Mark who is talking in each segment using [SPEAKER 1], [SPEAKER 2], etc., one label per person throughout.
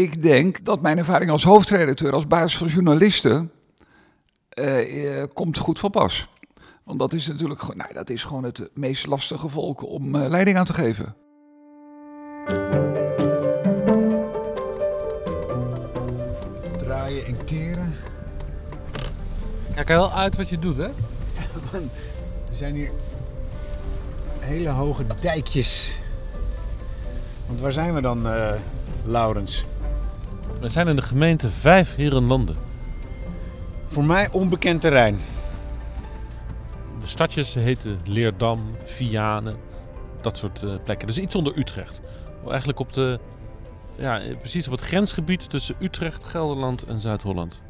[SPEAKER 1] ik denk dat mijn ervaring als hoofdredacteur, als basis van journalisten, eh, eh, komt goed van pas. Want dat is natuurlijk gewoon, nou, dat is gewoon het meest lastige volk om eh, leiding aan te geven.
[SPEAKER 2] Draaien en keren.
[SPEAKER 3] Kijk wel uit wat je doet, hè?
[SPEAKER 2] Er zijn hier hele hoge dijkjes. Want waar zijn we dan, eh Laurens?
[SPEAKER 3] We zijn in de gemeente Vijf Herenlanden.
[SPEAKER 2] Voor mij onbekend terrein.
[SPEAKER 3] De stadjes heten Leerdam, Vianen, dat soort eh, plekken. Dus iets onder Utrecht. Eigenlijk op de, ja, eh, precies op het grensgebied tussen Utrecht, Gelderland en Zuid-Holland.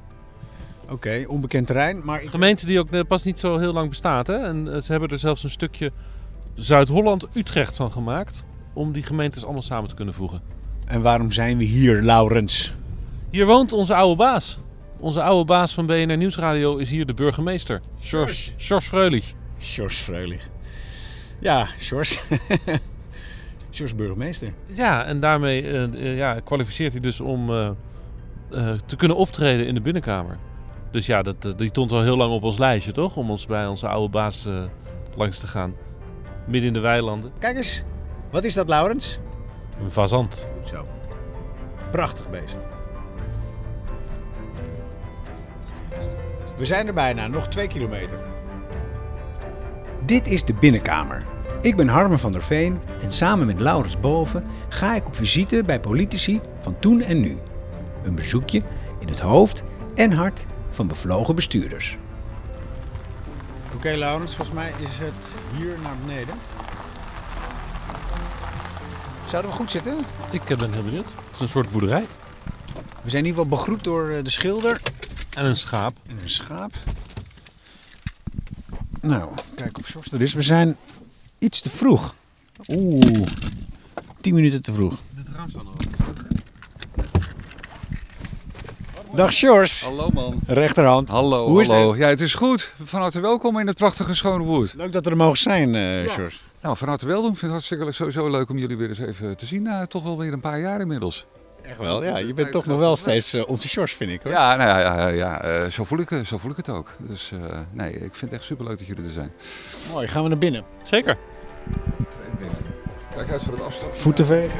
[SPEAKER 2] Oké, onbekend terrein. Maar ik...
[SPEAKER 3] Gemeente die ook eh, pas niet zo heel lang bestaat. Hè? En ze hebben er zelfs een stukje Zuid-Holland-Utrecht van gemaakt. Om die gemeentes allemaal samen te kunnen voegen.
[SPEAKER 2] En waarom zijn we hier, Laurens?
[SPEAKER 3] Hier woont onze oude baas. Onze oude baas van BNR Nieuwsradio is hier de burgemeester. George, George Freulich.
[SPEAKER 2] Sjors Freulich. Ja, Sjors. Sjors burgemeester.
[SPEAKER 3] Ja, en daarmee eh, eh, ja, kwalificeert hij dus om eh, te kunnen optreden in de binnenkamer. Dus ja, dat, die stond al heel lang op ons lijstje, toch? Om ons bij onze oude baas langs te gaan. Midden in de weilanden.
[SPEAKER 2] Kijk eens. Wat is dat, Laurens?
[SPEAKER 3] Een fazant.
[SPEAKER 2] Goed zo. Prachtig beest. We zijn er bijna, nog twee kilometer. Dit is de binnenkamer. Ik ben Harmen van der Veen en samen met Laurens Boven ga ik op visite bij politici van toen en nu. Een bezoekje in het hoofd en hart van bevlogen bestuurders. Oké Laurens, volgens mij is het hier naar beneden. Zouden we goed zitten?
[SPEAKER 3] Ik eh, ben heel benieuwd. Het is een soort boerderij.
[SPEAKER 2] We zijn in ieder geval begroet door eh, de schilder
[SPEAKER 3] En een schaap.
[SPEAKER 2] en een schaap. Nou, kijk of Sjors er is. We zijn iets te vroeg. Oeh, tien minuten te vroeg.
[SPEAKER 3] Het raam staat nog
[SPEAKER 2] Dag Sjors,
[SPEAKER 1] Hallo man.
[SPEAKER 2] rechterhand.
[SPEAKER 1] Hallo,
[SPEAKER 2] Hoe is
[SPEAKER 1] hallo. Ja, het is goed. Van harte welkom in het prachtige Schoonwoerd.
[SPEAKER 2] Leuk dat we er mogen zijn, eh Sjors.
[SPEAKER 1] Nou, van harte welkom. Ik vind het hartstikke sowieso leuk om jullie weer eens even te zien. Na toch wel weer een paar jaar inmiddels.
[SPEAKER 2] Echt wel, ja. Je bent toch nog wel steeds eh, onze Sjors, vind ik hoor.
[SPEAKER 1] Ja, nou ja, ja, ja eh, zo, voel ik, het- zo voel ik het ook. Dus eh, nee, ik vind het echt superleuk dat jullie er zijn.
[SPEAKER 2] Mooi, gaan we naar binnen.
[SPEAKER 3] Zeker.
[SPEAKER 1] Kijk uit voor het afstand.
[SPEAKER 2] Voeten vegen.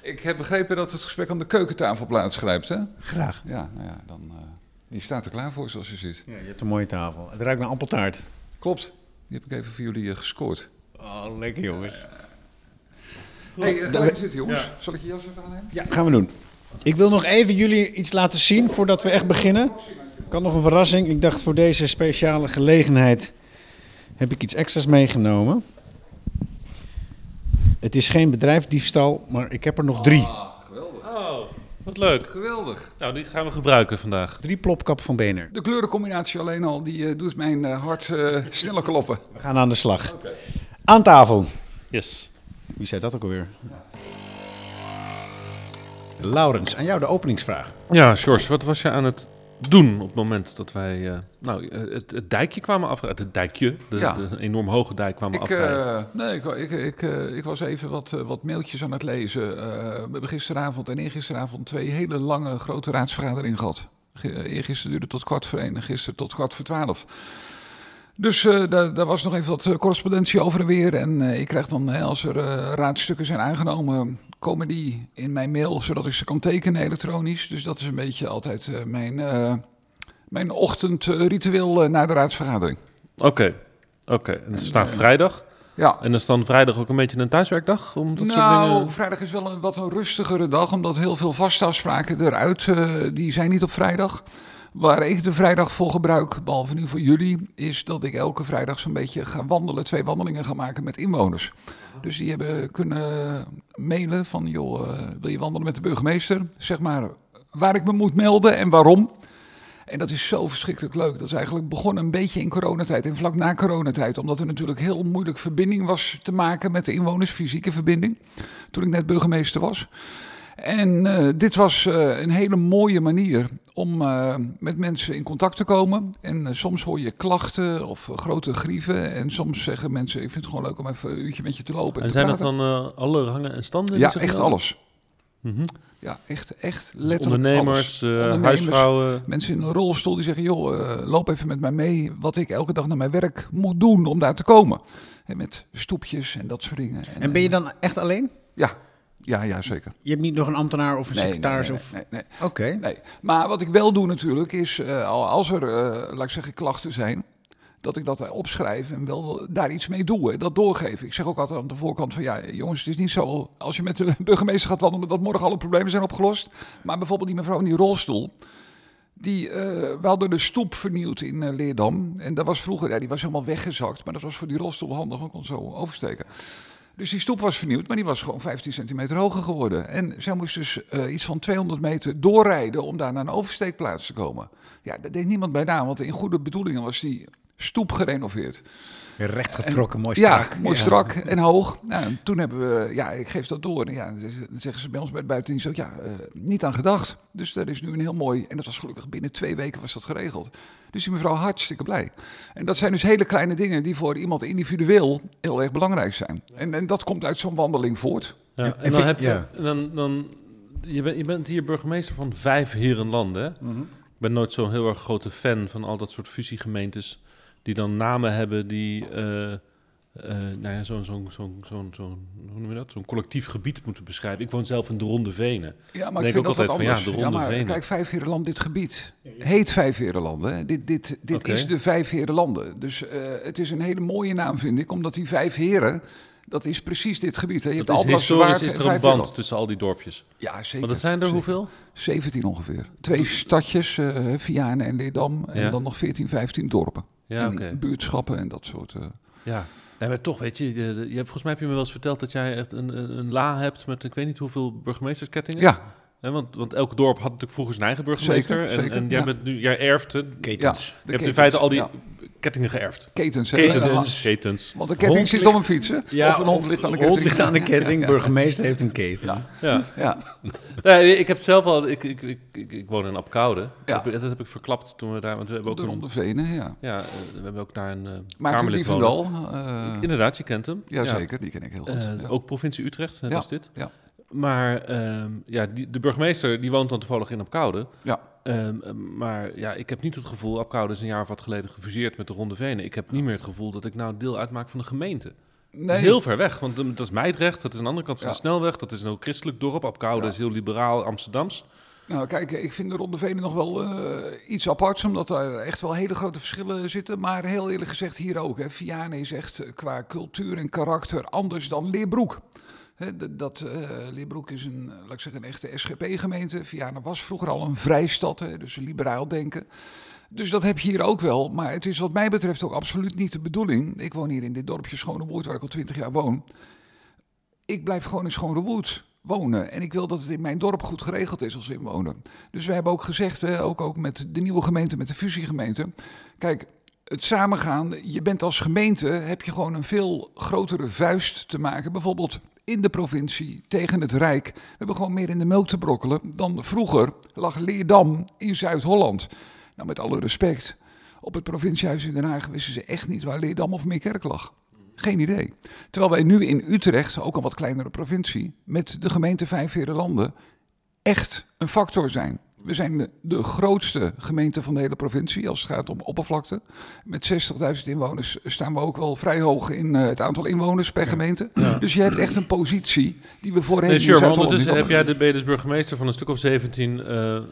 [SPEAKER 1] Ik heb begrepen dat het gesprek aan de keukentafel plaatsgrijpt, hè?
[SPEAKER 2] Graag.
[SPEAKER 1] Ja, nou ja, dan... eh die staat er klaar voor, zoals je ziet.
[SPEAKER 2] Ja, je hebt een mooie tafel. Het ruikt naar appeltaart.
[SPEAKER 1] Klopt. Die heb ik even voor jullie eh, gescoord.
[SPEAKER 2] Oh, lekker jongens.
[SPEAKER 1] Hey,
[SPEAKER 2] da-
[SPEAKER 1] ga zitten jongens. Zal ik je jas even aannemen?
[SPEAKER 2] Ja, gaan we doen. Ik wil nog even jullie iets laten zien voordat we echt beginnen. Ik had nog een verrassing. Ik dacht voor deze speciale gelegenheid heb ik iets extra's meegenomen. Het is geen bedrijfsdiefstal, maar ik heb er nog drie.
[SPEAKER 1] Ah, geweldig.
[SPEAKER 3] Oh, wat leuk.
[SPEAKER 1] Geweldig.
[SPEAKER 3] Nou, die gaan we gebruiken vandaag.
[SPEAKER 2] Drie plopkappen van BNR.
[SPEAKER 1] De kleurencombinatie alleen al, die eh, doet mijn eh, hart eh, sneller kloppen.
[SPEAKER 2] We gaan aan de slag. Aan tafel.
[SPEAKER 3] Yes.
[SPEAKER 2] Wie zei dat ook alweer? Laurens, aan jou de openingsvraag.
[SPEAKER 3] Ja, George, wat was je aan het doen op het moment dat wij eh, nou, eh, het, het dijkje kwamen afrijden? Het dijkje, de,
[SPEAKER 1] Ja.
[SPEAKER 3] de enorm hoge dijk kwamen
[SPEAKER 1] Ik,
[SPEAKER 3] afrijden.
[SPEAKER 1] eh, nee, ik, ik, ik, eh, ik was even wat, wat mailtjes aan het lezen. Eh, we hebben gisteravond en eergisteravond twee hele lange grote raadsvergaderingen gehad. Ge- eh, Eergisteren duurde tot kwart voor één en gisteren tot kwart voor twaalf. Dus eh, daar, daar was nog even wat eh, correspondentie over en weer. En eh, ik krijg dan, hè, als er raadstukken zijn aangenomen, komen die in mijn mail, zodat ik ze kan tekenen elektronisch. Dus dat is een beetje altijd mijn, mijn ochtendritueel na de raadsvergadering.
[SPEAKER 3] Oké, oké. En het staat vrijdag.
[SPEAKER 1] Ja.
[SPEAKER 3] En is dan vrijdag ook een beetje een thuiswerkdag? Om dat soort
[SPEAKER 1] nou,
[SPEAKER 3] dingen...
[SPEAKER 1] vrijdag is wel een wat een rustigere dag, omdat heel veel vaste afspraken eruit, die zijn niet op vrijdag. Waar ik de vrijdag voor gebruik, behalve nu voor jullie, is dat ik elke vrijdag zo'n beetje ga wandelen, twee wandelingen ga maken met inwoners. Dus die hebben kunnen mailen van, joh, eh, wil je wandelen met de burgemeester? Zeg maar waar ik me moet melden en waarom. En dat is zo verschrikkelijk leuk. Dat is eigenlijk begonnen een beetje in coronatijd en vlak na coronatijd. Omdat er natuurlijk heel moeilijk verbinding was te maken met de inwoners, fysieke verbinding. Toen ik net burgemeester was. En eh, dit was eh, een hele mooie manier om eh, met mensen in contact te komen. En soms hoor je klachten of grote grieven. En soms zeggen mensen, ik vind het gewoon leuk om even een uurtje met je te lopen. En,
[SPEAKER 3] En
[SPEAKER 1] te
[SPEAKER 3] zijn dat
[SPEAKER 1] praten.
[SPEAKER 3] dan eh, alle rangen en standen?
[SPEAKER 1] Ja, echt alles.
[SPEAKER 3] Mhm.
[SPEAKER 1] Ja, echt, echt
[SPEAKER 3] Dus
[SPEAKER 1] letterlijk
[SPEAKER 3] Ondernemers,
[SPEAKER 1] alles.
[SPEAKER 3] eh,
[SPEAKER 1] Ondernemers,
[SPEAKER 3] huisvrouwen.
[SPEAKER 1] Mensen in een rolstoel die zeggen, joh, eh, loop even met mij mee. Wat ik elke dag naar mijn werk moet doen om daar te komen. En met stoepjes en dat soort dingen.
[SPEAKER 2] En ben je dan echt alleen?
[SPEAKER 1] Ja, ja, ja, zeker.
[SPEAKER 2] Je hebt niet nog een ambtenaar of een
[SPEAKER 1] Nee, nee,
[SPEAKER 2] secretaris?
[SPEAKER 1] nee,
[SPEAKER 2] of...
[SPEAKER 1] nee, nee,
[SPEAKER 2] Oké.
[SPEAKER 1] nee, nee. Maar wat ik wel doe natuurlijk is, al als er, eh, laat ik zeggen, klachten zijn, dat ik dat opschrijf en wel daar iets mee doe. hè, Dat doorgeven. Ik zeg ook altijd aan de voorkant van, ja jongens, het is niet zo als je met de burgemeester gaat wandelen dat morgen alle problemen zijn opgelost. Maar bijvoorbeeld die mevrouw in die rolstoel. Die, eh we hadden de stoep vernieuwd in Leerdam. En dat was vroeger, ja, die was helemaal weggezakt. Maar dat was voor die rolstoel handig, want kon zo oversteken. Dus die stoep was vernieuwd, maar die was gewoon 15 centimeter hoger geworden. En zij moest dus eh, iets van 200 meter doorrijden om daar naar een oversteekplaats te komen. Ja, dat deed niemand bij na, want in goede bedoelingen was die stoep gerenoveerd.
[SPEAKER 2] Recht getrokken, mooi
[SPEAKER 1] Ja,
[SPEAKER 2] strak.
[SPEAKER 1] mooi strak en hoog. Nou, en toen hebben we, ja, ik geef dat door. En ja, dan zeggen ze bij ons bij het buitendienst ook, ja, eh, niet aan gedacht. Dus dat is nu een heel mooi, en dat was gelukkig binnen twee weken was dat geregeld. Dus die mevrouw hartstikke blij. En dat zijn dus hele kleine dingen die voor iemand individueel heel erg belangrijk zijn. En, en dat komt uit zo'n wandeling voort.
[SPEAKER 3] Ja,
[SPEAKER 2] Ja,
[SPEAKER 3] en
[SPEAKER 2] en
[SPEAKER 3] dan
[SPEAKER 2] vind-
[SPEAKER 3] heb je,
[SPEAKER 2] ja.
[SPEAKER 3] dan, dan, je, bent, je bent hier burgemeester van vijf herenlanden.
[SPEAKER 2] Mhm.
[SPEAKER 3] Ik ben nooit zo'n heel erg grote fan van al dat soort fusiegemeentes die dan namen hebben die eh, eh, nou ja, zo'n zo'n zo'n zo'n zo'n hoe noem je dat? Zo'n collectief gebied moeten beschrijven. Ik woon zelf in de Ronde Venen.
[SPEAKER 1] Ja, maar
[SPEAKER 3] Denk
[SPEAKER 1] ik vind
[SPEAKER 3] ook
[SPEAKER 1] dat wat
[SPEAKER 3] altijd van, ja,
[SPEAKER 1] anders.
[SPEAKER 3] de Ronde
[SPEAKER 1] maar
[SPEAKER 3] Venen.
[SPEAKER 1] kijk, Vijf Herenland, dit gebied heet Vijf Herenlanden. Dit, dit, dit is de Vijf Herenlanden. Dus eh, het is een hele mooie naam, vind ik, omdat die vijf heren, dat is precies dit gebied. Hè. Je
[SPEAKER 3] Dat
[SPEAKER 1] hebt
[SPEAKER 3] is historisch is er een band tussen al die dorpjes.
[SPEAKER 1] Ja, zeker.
[SPEAKER 3] Want dat zijn er
[SPEAKER 1] zeker.
[SPEAKER 3] hoeveel?
[SPEAKER 1] 17 ongeveer. Twee stadjes, eh Vianen en Leerdam. En
[SPEAKER 3] Ja.
[SPEAKER 1] dan nog 14, 15 dorpen.
[SPEAKER 3] Ja,
[SPEAKER 1] en buurtschappen en dat soort... eh,
[SPEAKER 3] Ja. Nee, maar toch, weet je, je, je hebt, volgens mij heb je me wel eens verteld dat jij echt een, een, een la hebt met ik weet niet hoeveel burgemeesterskettingen.
[SPEAKER 1] ja,
[SPEAKER 3] want, want elk dorp had natuurlijk vroeger zijn eigen burgemeester.
[SPEAKER 1] Zeker,
[SPEAKER 3] en,
[SPEAKER 1] zeker,
[SPEAKER 3] en jij,
[SPEAKER 1] ja.
[SPEAKER 3] bent nu, jij erft, je
[SPEAKER 2] Ketens.
[SPEAKER 1] de
[SPEAKER 3] hebt in feite al die
[SPEAKER 1] ja.
[SPEAKER 3] Kettingen geërfd.
[SPEAKER 1] ketens.
[SPEAKER 3] Ketens. Ketens.
[SPEAKER 1] Want een ketting
[SPEAKER 2] Hond
[SPEAKER 1] zit
[SPEAKER 2] ligt-
[SPEAKER 1] op een fiets, hè?
[SPEAKER 2] Ja,
[SPEAKER 1] of een hond ligt aan de
[SPEAKER 2] hond
[SPEAKER 1] ketting.
[SPEAKER 2] ligt aan de ketting,
[SPEAKER 1] Ja,
[SPEAKER 2] burgemeester heeft een keten.
[SPEAKER 1] Ja,
[SPEAKER 3] Ja.
[SPEAKER 1] ja.
[SPEAKER 3] Nee, ik heb het zelf al, ik, ik, ik, ik, ik woon in Apkoude.
[SPEAKER 1] Ja.
[SPEAKER 3] Dat, heb- dat heb ik verklapt toen we daar, want we hebben ook
[SPEAKER 1] de
[SPEAKER 3] een,
[SPEAKER 1] Ronde Venen, ja.
[SPEAKER 3] ja, eh, we hebben ook daar een uh,
[SPEAKER 1] Maarten. Dievendal. eh
[SPEAKER 3] Inderdaad, je kent hem.
[SPEAKER 1] ja, zeker. Die ken ik heel goed.
[SPEAKER 3] Eh,
[SPEAKER 1] ja.
[SPEAKER 3] Ook provincie Utrecht, net
[SPEAKER 1] Ja,
[SPEAKER 3] als dit.
[SPEAKER 1] ja.
[SPEAKER 3] Maar ehm, ja, die, de burgemeester die woont dan toevallig in Apkoude.
[SPEAKER 1] Ja.
[SPEAKER 3] Ehm, maar ja, ik heb niet het gevoel, Apkoude is een jaar of wat geleden gefuseerd met de Ronde Venen. Ik heb niet meer het gevoel dat ik nou deel uitmaak van de gemeente. Dat
[SPEAKER 1] Nee,
[SPEAKER 3] is heel ver weg, want dat is Meidrecht, dat is aan de andere kant van
[SPEAKER 1] Ja.
[SPEAKER 3] de snelweg. Dat is een heel christelijk dorp. Apkoude
[SPEAKER 1] Ja.
[SPEAKER 3] is heel liberaal, Amsterdams.
[SPEAKER 1] Nou, kijk, ik vind de Ronde Venen nog wel eh, iets aparts, omdat daar echt wel hele grote verschillen zitten. Maar heel eerlijk gezegd hier ook. Hè. Vianen is echt eh, qua cultuur en karakter anders dan Leerbroek. D- dat, eh, Leerbroek is een, eh, laat ik zeggen, een echte SGP-gemeente. Vianen was vroeger al een vrijstad, hè, dus liberaal denken. Dus dat heb je hier ook wel. Maar het is wat mij betreft ook absoluut niet de bedoeling. Ik woon hier in dit dorpje Schonewoerd, waar ik al twintig jaar woon. Ik blijf gewoon in Schonewoerd wonen. En ik wil dat het in mijn dorp goed geregeld is als inwoner. Dus we hebben ook gezegd, ook, ook met de nieuwe gemeente, met de fusiegemeente. Kijk, het samengaan, je bent als gemeente, heb je gewoon een veel grotere vuist te maken. Bijvoorbeeld in de provincie tegen het Rijk. We hebben gewoon meer in de melk te brokkelen dan vroeger lag Leerdam in Zuid-Holland. Nou, met alle respect. Op het provinciehuis in Den Haag wisten ze echt niet waar Leerdam of Meerkerk lag. Geen idee. Terwijl wij nu in Utrecht, ook een wat kleinere provincie, met de gemeente Vijfherenlanden echt een factor zijn. We zijn de, grootste gemeente van de hele provincie als het gaat om oppervlakte. Met 60.000 inwoners staan we ook wel vrij hoog in eh, het aantal inwoners per gemeente. Dus je hebt echt een positie die we voorheen
[SPEAKER 3] Nee, sure, maar ondertussen heb jij de, ben je dus burgemeester van een stuk of 17 eh, eh,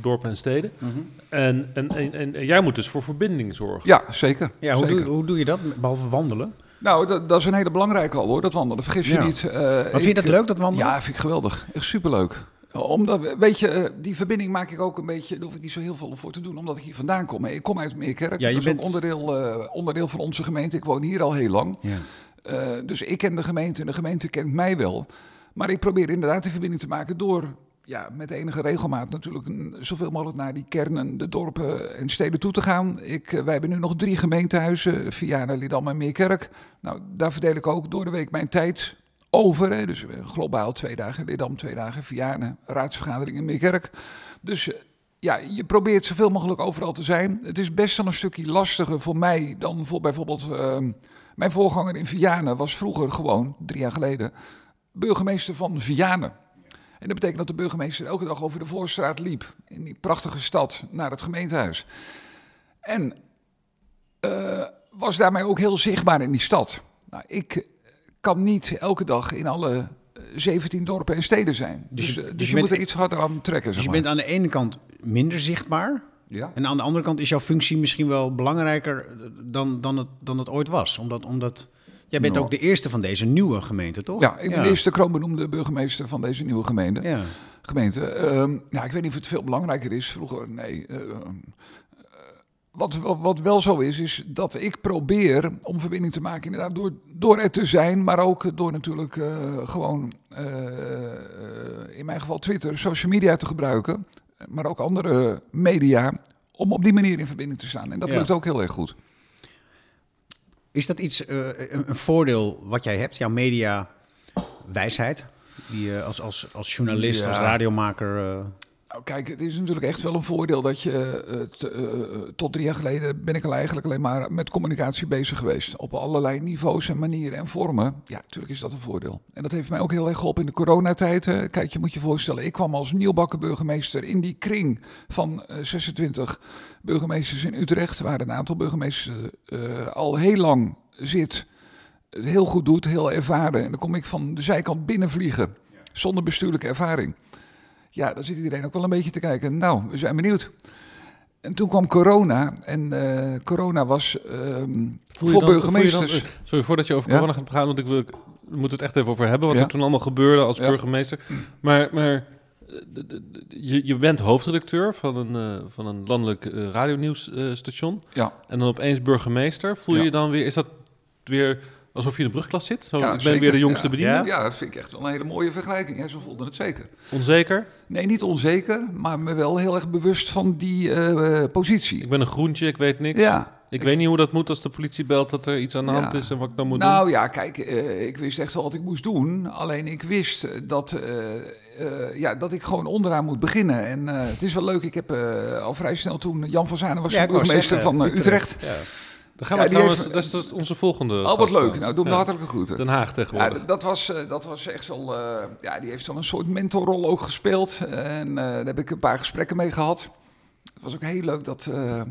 [SPEAKER 3] dorpen en steden.
[SPEAKER 1] Mhm.
[SPEAKER 3] en, en, en, en, en jij moet dus voor verbinding zorgen.
[SPEAKER 1] Ja, zeker.
[SPEAKER 2] Ja, hoe
[SPEAKER 1] zeker.
[SPEAKER 2] doe, hoe doe je dat, behalve wandelen?
[SPEAKER 1] Nou, dat, dat is een hele belangrijke al hoor, dat wandelen. Vergis je
[SPEAKER 2] Ja.
[SPEAKER 1] niet. Eh,
[SPEAKER 2] Wat vind je dat leuk, dat wandelen?
[SPEAKER 1] Ja, vind ik geweldig. Echt superleuk. Omdat, weet je, eh, die verbinding maak ik ook een beetje, daar hoef ik niet zo heel veel voor te doen, omdat ik hier vandaan kom. Ik kom uit Meerkerk,
[SPEAKER 2] Ja, je
[SPEAKER 1] dat is
[SPEAKER 2] bent-
[SPEAKER 1] onderdeel, eh, onderdeel van onze gemeente. Ik woon hier al heel lang.
[SPEAKER 2] Ja.
[SPEAKER 1] Eh, dus ik ken de gemeente en de gemeente kent mij wel. Maar ik probeer inderdaad die verbinding te maken door ja, met enige regelmaat natuurlijk een- zoveel mogelijk naar die kernen, de dorpen en steden toe te gaan. Ik, wij hebben nu nog drie gemeentehuizen, Vianen, Lidam en Meerkerk. Nou, daar verdeel ik ook door de week mijn tijd over. Hè. Dus eh, globaal twee dagen Lidam, twee dagen Vianen, raadsvergadering in Meerkerk. Dus eh, ja, je probeert zoveel mogelijk overal te zijn. Het is best wel een stukje lastiger voor mij dan voor bijvoorbeeld... ehm, mijn voorganger in Vianen was vroeger gewoon, drie jaar geleden, burgemeester van Vianen. En dat betekent dat de burgemeester elke dag over de Voorstraat liep. In die prachtige stad naar het gemeentehuis. En eh, was daarmee ook heel zichtbaar in die stad. Nou, ik kan niet elke dag in alle eh, 17 dorpen en steden zijn.
[SPEAKER 2] Dus
[SPEAKER 1] Dus,
[SPEAKER 2] je-
[SPEAKER 1] eh,
[SPEAKER 2] dus
[SPEAKER 1] dus
[SPEAKER 2] je
[SPEAKER 1] je, moet er iets harder aan trekken.
[SPEAKER 2] Dus
[SPEAKER 1] Zeg
[SPEAKER 2] je
[SPEAKER 1] maar.
[SPEAKER 2] bent aan de ene kant minder zichtbaar.
[SPEAKER 1] ja.
[SPEAKER 2] En aan de andere kant is jouw functie misschien wel belangrijker dan, dan, het, dan het ooit was. Omdat, omdat jij bent
[SPEAKER 1] Nou.
[SPEAKER 2] ook de eerste van deze nieuwe gemeente, toch?
[SPEAKER 1] ja, ik ben de eerste kroonbenoemde burgemeester van deze nieuwe gemeente.
[SPEAKER 2] Ja.
[SPEAKER 1] gemeente. Ja, ik weet niet of het veel belangrijker is. Vroeger, nee. eh, eh, wat, wat, wat wel zo is, is dat ik probeer om verbinding te maken. Inderdaad, door, door er te zijn, maar ook door natuurlijk eh, gewoon, eh, eh, in mijn geval Twitter, social media te gebruiken. Maar ook andere media. Om op die manier in verbinding te staan. En dat
[SPEAKER 2] Ja.
[SPEAKER 1] lukt ook heel erg goed.
[SPEAKER 2] Is dat iets, een, een voordeel wat jij hebt, jouw media-wijsheid? Die je als, als, als journalist,
[SPEAKER 1] Ja.
[SPEAKER 2] als radiomaker. Eh,
[SPEAKER 1] Nou, kijk, het is natuurlijk echt wel een voordeel dat je. eh, t- eh, tot drie jaar geleden ben ik al eigenlijk alleen maar met communicatie bezig geweest. Op allerlei niveaus en manieren en vormen. Ja, natuurlijk is dat een voordeel. En dat heeft mij ook heel erg geholpen in de coronatijd. Kijk, je moet je voorstellen, ik kwam als nieuwbakken burgemeester in die kring van eh, 26 burgemeesters in Utrecht. Waar een aantal burgemeesters eh, al heel lang zit. Het heel goed doet, heel ervaren. En dan kom ik van de zijkant binnenvliegen. Zonder bestuurlijke ervaring. Ja, dan zit iedereen ook wel een beetje te kijken. Nou, we zijn benieuwd. En toen kwam corona. En eh, corona was ehm, voor
[SPEAKER 3] dan- voel je dan-
[SPEAKER 1] burgemeesters.
[SPEAKER 3] eh, sorry, voordat je over
[SPEAKER 1] Ja?
[SPEAKER 3] corona gaat praten, want ik wil, we moeten het echt even over hebben, wat
[SPEAKER 1] Ja.
[SPEAKER 3] er toen allemaal gebeurde als
[SPEAKER 1] Ja.
[SPEAKER 3] burgemeester. Maar, maar eh, je, je bent hoofdredacteur van een, van een landelijk radionieuwsstation
[SPEAKER 1] ja,
[SPEAKER 3] en dan opeens burgemeester. Voel je dan weer, is dat weer alsof je in de brugklas zit? Zo,
[SPEAKER 1] Ja,
[SPEAKER 3] ik ben
[SPEAKER 1] zeker.
[SPEAKER 3] weer de jongste
[SPEAKER 1] Ja.
[SPEAKER 3] bediende?
[SPEAKER 1] ja, dat vind ik echt wel een hele mooie vergelijking. Ja, zo voelde het zeker.
[SPEAKER 3] Onzeker?
[SPEAKER 1] Nee, niet onzeker, maar me wel heel erg bewust van die eh, positie.
[SPEAKER 3] Ik ben een groentje, ik weet niks.
[SPEAKER 1] Ja,
[SPEAKER 3] Ik, weet niet hoe dat moet als de politie belt dat er iets aan de
[SPEAKER 1] Ja.
[SPEAKER 3] hand is en wat ik dan moet doen.
[SPEAKER 1] Nou ja, kijk, eh, ik wist echt wel wat ik moest doen. Alleen ik wist eh, dat, eh, eh, ja, dat ik gewoon onderaan moet beginnen. En eh, het is wel leuk, ik heb eh, al vrij snel toen Jan van Zanen was
[SPEAKER 2] Ja,
[SPEAKER 1] de burgemeester
[SPEAKER 2] zeggen,
[SPEAKER 1] van eh, Utrecht.
[SPEAKER 2] Ja.
[SPEAKER 3] Dan gaan we
[SPEAKER 1] Ja, die
[SPEAKER 3] trouwens,
[SPEAKER 1] heeft-
[SPEAKER 3] dat is dus onze volgende.
[SPEAKER 1] Oh, wat leuk.
[SPEAKER 3] trouwens.
[SPEAKER 1] Nou, doe me
[SPEAKER 3] Ja.
[SPEAKER 1] hartelijke groeten.
[SPEAKER 3] Den Haag
[SPEAKER 1] Ja,
[SPEAKER 3] tegenwoordig.
[SPEAKER 1] d- dat was, eh, dat was echt wel. eh, ja, die heeft een soort mentorrol ook gespeeld. En eh, daar heb ik een paar gesprekken mee gehad. Het was ook heel leuk dat. eh,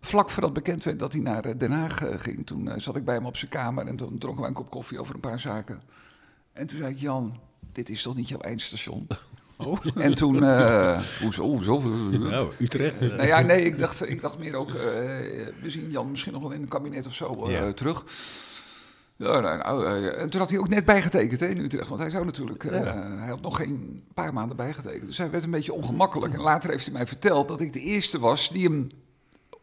[SPEAKER 1] vlak voordat bekend werd dat hij naar eh, Den Haag eh, ging. Toen eh, zat ik bij hem op zijn kamer en toen dronken wij een kop koffie over een paar zaken. En toen zei ik: Jan, dit is toch niet jouw eindstation?
[SPEAKER 2] Oh.
[SPEAKER 1] En toen. eh hoezo? hoezo?
[SPEAKER 2] Nou, Utrecht.
[SPEAKER 1] Nou ja, nee, ik dacht, ik dacht meer ook, eh, we zien Jan misschien nog wel in een kabinet of zo eh,
[SPEAKER 2] Ja.
[SPEAKER 1] terug. Ja, nou, nou, eh, en toen had hij ook net bijgetekend hè, in Utrecht, want hij zou natuurlijk, eh, hij had nog geen paar maanden bijgetekend. Dus hij werd een beetje ongemakkelijk. En later heeft hij mij verteld dat ik de eerste was die hem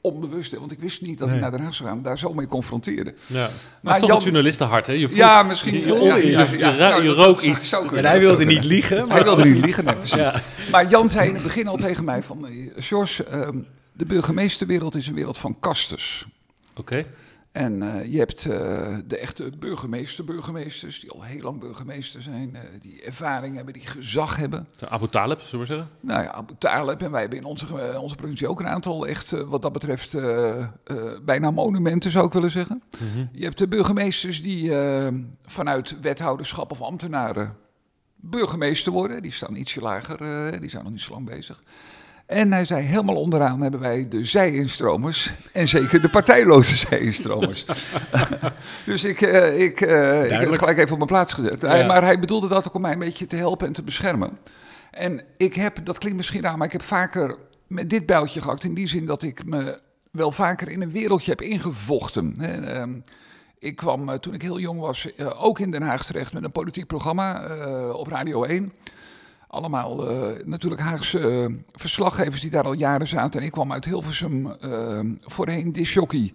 [SPEAKER 1] onbewust, hè, want ik wist niet dat
[SPEAKER 2] Nee.
[SPEAKER 1] naar Den Haag zou gaan, daar zo mee confronteerde.
[SPEAKER 3] Ja. Maar,
[SPEAKER 1] Maar
[SPEAKER 3] het is toch
[SPEAKER 1] Jan-
[SPEAKER 3] een journalistenhart, hè? Je voelt,
[SPEAKER 1] Ja, misschien
[SPEAKER 3] je,
[SPEAKER 1] voelde
[SPEAKER 3] je,
[SPEAKER 1] Ja, nou,
[SPEAKER 3] je
[SPEAKER 1] dat-
[SPEAKER 3] rook iets.
[SPEAKER 1] kunnen,
[SPEAKER 2] En hij wilde niet liegen. Maar
[SPEAKER 1] Hij wilde niet liegen, nee, precies.
[SPEAKER 2] Ja.
[SPEAKER 1] Maar Jan zei in het begin al tegen mij van... eh, George, ehm, de burgemeesterwereld is een wereld van kastes.
[SPEAKER 3] Oké.
[SPEAKER 1] En eh, je hebt eh, de echte burgemeester, burgemeesters... die al heel lang burgemeester zijn... eh, die ervaring hebben, die gezag hebben.
[SPEAKER 3] De Abu Talib, zullen we zeggen?
[SPEAKER 1] Nou ja, Abu Talib. En wij hebben in onze, onze provincie ook een aantal echt... wat dat betreft bijna monumenten, zou ik willen zeggen. Je hebt de burgemeesters die vanuit wethouderschap of ambtenaren burgemeester worden. Die staan ietsje lager, die zijn nog niet zo lang bezig. En hij zei, helemaal onderaan hebben wij de zij-instromers en zeker de partijloze zij-instromers. dus ik, eh, ik, eh, ik heb het gelijk even op mijn plaats gezet.
[SPEAKER 2] Ja.
[SPEAKER 1] maar hij bedoelde dat ook om mij een beetje te helpen en te beschermen. En ik heb, dat klinkt misschien raar, maar ik heb vaker met dit bijltje gehakt. In die zin dat ik me wel vaker in een wereldje heb ingevochten. Ehm, ik kwam eh, toen ik heel jong was ook in Den Haag terecht met een politiek programma op Radio 1. Allemaal eh, natuurlijk Haagse eh, verslaggevers die daar al jaren zaten. En ik kwam uit Hilversum, eh, voorheen disjockey.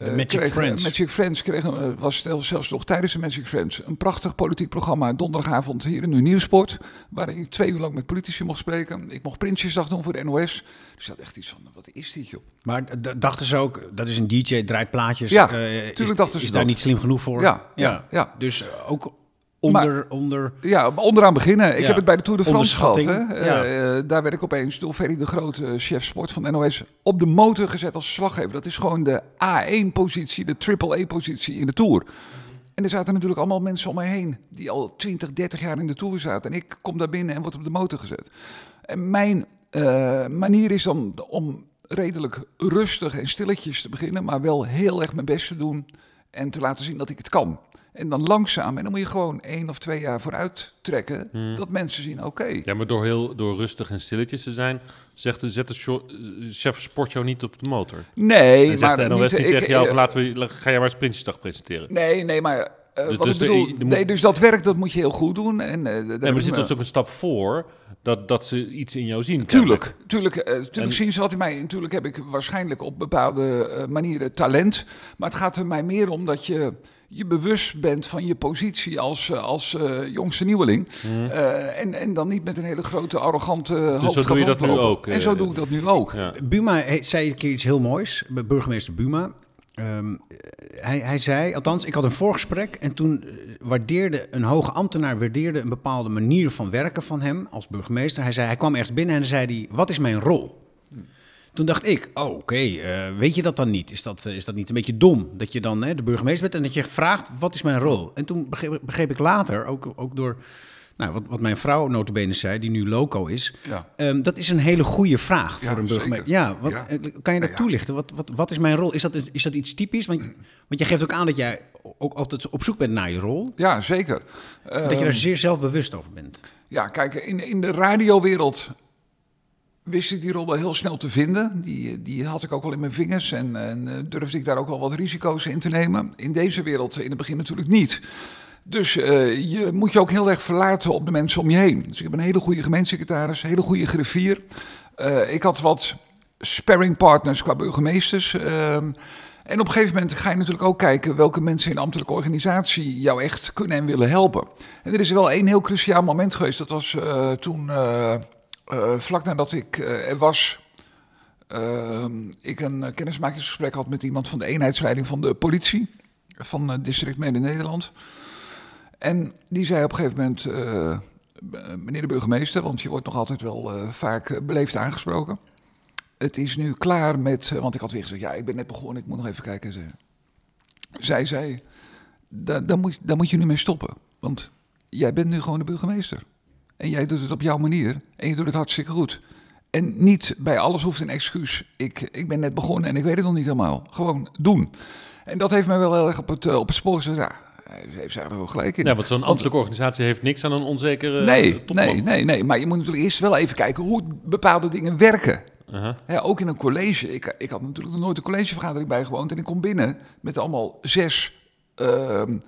[SPEAKER 2] Magic
[SPEAKER 1] kreeg,
[SPEAKER 2] Friends.
[SPEAKER 1] Magic Friends kreeg, was stel- zelfs nog tijdens de Magic Friends een prachtig politiek programma. Donderdagavond hier in Nu Nieuwsport. Waar ik twee uur lang met politici mocht spreken. Ik mocht Prinsjesdag doen voor de NOS. Dus had echt iets van, wat is dit joh?
[SPEAKER 2] Maar dachten ze ook, dat is een DJ, draait plaatjes.
[SPEAKER 1] Ja,
[SPEAKER 2] is,
[SPEAKER 1] tuurlijk dachten ze
[SPEAKER 2] is daar
[SPEAKER 1] dat.
[SPEAKER 2] niet slim genoeg voor?
[SPEAKER 1] Ja, ja, ja.
[SPEAKER 2] Dus ook onder... onder
[SPEAKER 1] Ja, onderaan beginnen. Ik
[SPEAKER 2] Ja.
[SPEAKER 1] heb het bij de Tour de France gehad. Hè?
[SPEAKER 2] Ja.
[SPEAKER 1] Eh, eh, daar werd ik opeens door Ferry de Grote, chef sport van de NOS, op de motor gezet als slaggever. Dat is gewoon de A1-positie, de triple-A-positie in de Tour. En er zaten natuurlijk allemaal mensen om mij heen die al 20, 30 jaar in de Tour zaten. En ik kom daar binnen en word op de motor gezet. En mijn eh, manier is dan om redelijk rustig en stilletjes te beginnen, maar wel heel erg mijn best te doen en te laten zien dat ik het kan. En dan langzaam, en dan moet je gewoon één of twee jaar vooruit trekken, dat mensen zien, oké.
[SPEAKER 3] Ja, maar door heel door rustig en stilletjes te zijn, zegt de, zet de chef sport jou niet op de motor.
[SPEAKER 1] Nee,
[SPEAKER 3] En
[SPEAKER 1] maar
[SPEAKER 3] zegt de NOS niet
[SPEAKER 1] ik-
[SPEAKER 3] tegen jou
[SPEAKER 1] eh,
[SPEAKER 3] van laten we, ga jij maar eens Prinsjesdag presenteren.
[SPEAKER 1] Nee, nee, maar
[SPEAKER 3] Dus-
[SPEAKER 1] wat
[SPEAKER 3] dus
[SPEAKER 1] ik
[SPEAKER 3] de-
[SPEAKER 1] bedoel,
[SPEAKER 3] je moet-
[SPEAKER 1] nee, dus dat werk dat moet je heel goed doen. En, daar
[SPEAKER 3] Nee, maar er zit dus ook een stap voor dat, dat ze iets in jou zien.
[SPEAKER 1] Tuurlijk, tuurlijk, eh, tuurlijk
[SPEAKER 3] En-
[SPEAKER 1] zien ze wat in mij. Natuurlijk heb ik waarschijnlijk op bepaalde manieren talent. Maar het gaat er mij meer om dat je je bewust bent van je positie als, eh, als eh, jongste nieuweling. Eh, en, en dan niet met een hele grote, arrogante hoofd
[SPEAKER 3] Mhm. zo doe je dat nu ook,
[SPEAKER 1] En zo doe ik dat nu ook.
[SPEAKER 3] Ja.
[SPEAKER 2] Buma he- zei een keer iets heel moois, burgemeester Buma. Ehm, hij, hij zei, althans, ik had een voorgesprek en toen waardeerde een hoge ambtenaar waardeerde een bepaalde manier van werken van hem als burgemeester. Hij zei, hij kwam ergens binnen en dan zei hij, wat is mijn rol? Toen dacht ik, oh, oké, eh, weet je dat dan niet? Is dat, eh, is dat niet een beetje dom dat je dan hè, de burgemeester bent en dat je vraagt, wat is mijn rol? En toen begreep, begreep ik later, ook, ook door nou, wat, wat mijn vrouw notabene zei, die nu loco is,
[SPEAKER 1] Ja.
[SPEAKER 2] Ehm, dat is een hele goede vraag
[SPEAKER 1] Ja,
[SPEAKER 2] voor een burgemeester. Ja, wat,
[SPEAKER 1] Ja.
[SPEAKER 2] eh, kan je dat toelichten? Wat, wat, wat is mijn rol? Is dat, is dat iets typisch? Want, want je geeft ook aan dat jij ook altijd op zoek bent naar je rol.
[SPEAKER 1] Ja, zeker.
[SPEAKER 2] dat je
[SPEAKER 1] Ehm,
[SPEAKER 2] er zeer zelfbewust over bent.
[SPEAKER 1] Ja, kijk, in, in de radiowereld wist ik die rol wel heel snel te vinden. Die, die had ik ook al in mijn vingers en, en eh, durfde ik daar ook wel wat risico's in te nemen. In deze wereld in het begin natuurlijk niet. Dus eh, je moet je ook heel erg verlaten op de mensen om je heen. Dus ik heb een hele goede gemeentesecretaris, een hele goede griffier. Eh, ik had wat sparringpartners qua burgemeesters. en op een gegeven moment ga je natuurlijk ook kijken welke mensen in de ambtelijke organisatie jou echt kunnen en willen helpen. En er is wel één heel cruciaal moment geweest. Dat was eh, toen, eh, vlak nadat ik eh, er was, ehm, ik een eh, kennismakingsgesprek had met iemand van de eenheidsleiding van de politie. Van het district Midden-Nederland. En die zei op een gegeven moment, meneer de burgemeester, want je wordt nog altijd wel vaak beleefd aangesproken. Het is nu klaar met, want ik had weer gezegd, ja, ik ben net begonnen, ik moet nog even kijken. Zij zei, daar, moet, daar moet je nu mee stoppen. Want jij bent nu gewoon de burgemeester. En jij doet het op jouw manier. En je doet het hartstikke goed. En niet bij alles hoeft een excuus. Ik, ik ben net begonnen en ik weet het nog niet helemaal. Gewoon doen. En dat heeft mij wel heel erg op het, eh, op het spoor gezet. Ja, heeft eigenlijk wel gelijk in.
[SPEAKER 3] Ja, want zo'n ambtelijke organisatie heeft niks aan een onzekere
[SPEAKER 1] nee,
[SPEAKER 3] eh, topman.
[SPEAKER 1] nee, nee, nee. Maar je moet natuurlijk eerst wel even kijken hoe bepaalde dingen werken.
[SPEAKER 3] Aha.
[SPEAKER 1] Hè, ook in een college. Ik, ik had natuurlijk nog nooit een collegevergadering bijgewoond. En ik kom binnen met allemaal zes ehm,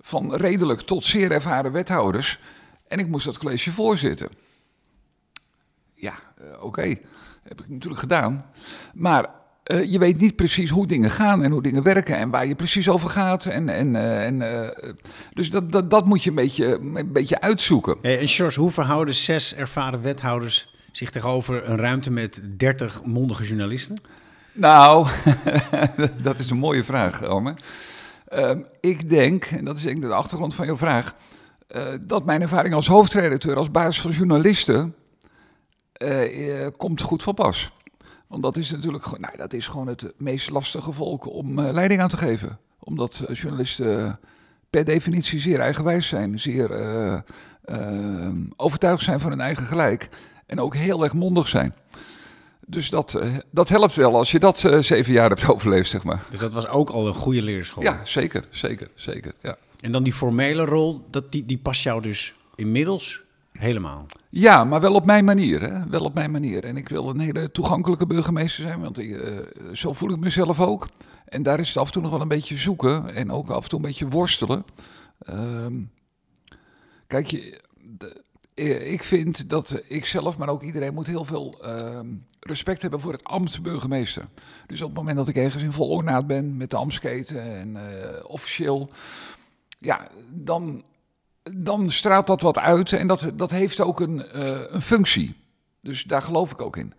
[SPEAKER 1] van redelijk tot zeer ervaren wethouders. En ik moest dat college voorzitten. Ja, eh, oké. Heb ik natuurlijk gedaan. Maar eh, je weet niet precies hoe dingen gaan en hoe dingen werken en waar je precies over gaat. En, en, eh, en, dus dat, dat, dat moet je een beetje, een beetje uitzoeken.
[SPEAKER 2] Hey, en George, hoe verhouden zes ervaren wethouders zich tegenover een ruimte met 30 mondige journalisten?
[SPEAKER 1] Nou, dat is een mooie vraag, Ome. Ehm, ik denk, en dat is denk ik de achtergrond van jouw vraag, eh, dat mijn ervaring als hoofdredacteur, als basis van journalisten, eh, eh, komt goed van pas. Want dat is natuurlijk gewoon, nou, dat is gewoon het meest lastige volk om leiding aan te geven. Omdat journalisten per definitie zeer eigenwijs zijn, zeer overtuigd zijn van hun eigen gelijk en ook heel erg mondig zijn. Dus dat, dat helpt wel als je dat zeven jaar hebt overleefd, zeg maar.
[SPEAKER 2] Dus dat was ook al een goede leerschool.
[SPEAKER 1] Ja, zeker, zeker, zeker. Ja.
[SPEAKER 2] En dan die formele rol, dat, die, die past jou dus inmiddels helemaal.
[SPEAKER 1] Ja, maar wel op mijn manier. Hè? Wel op mijn manier. En ik wil een hele toegankelijke burgemeester zijn, want ik, eh, zo voel ik mezelf ook. En daar is het af en toe nog wel een beetje zoeken en ook af en toe een beetje worstelen. Ehm, kijk, je, eh, ik vind dat ik zelf, maar ook iedereen, moet heel veel ehm, respect hebben voor het ambt burgemeester. Dus op het moment dat ik ergens in vol ornaat ben met de ambtsketen en eh, officieel, ja, dan dan straalt dat wat uit en dat, dat heeft ook een, eh, een functie. Dus daar geloof ik ook in.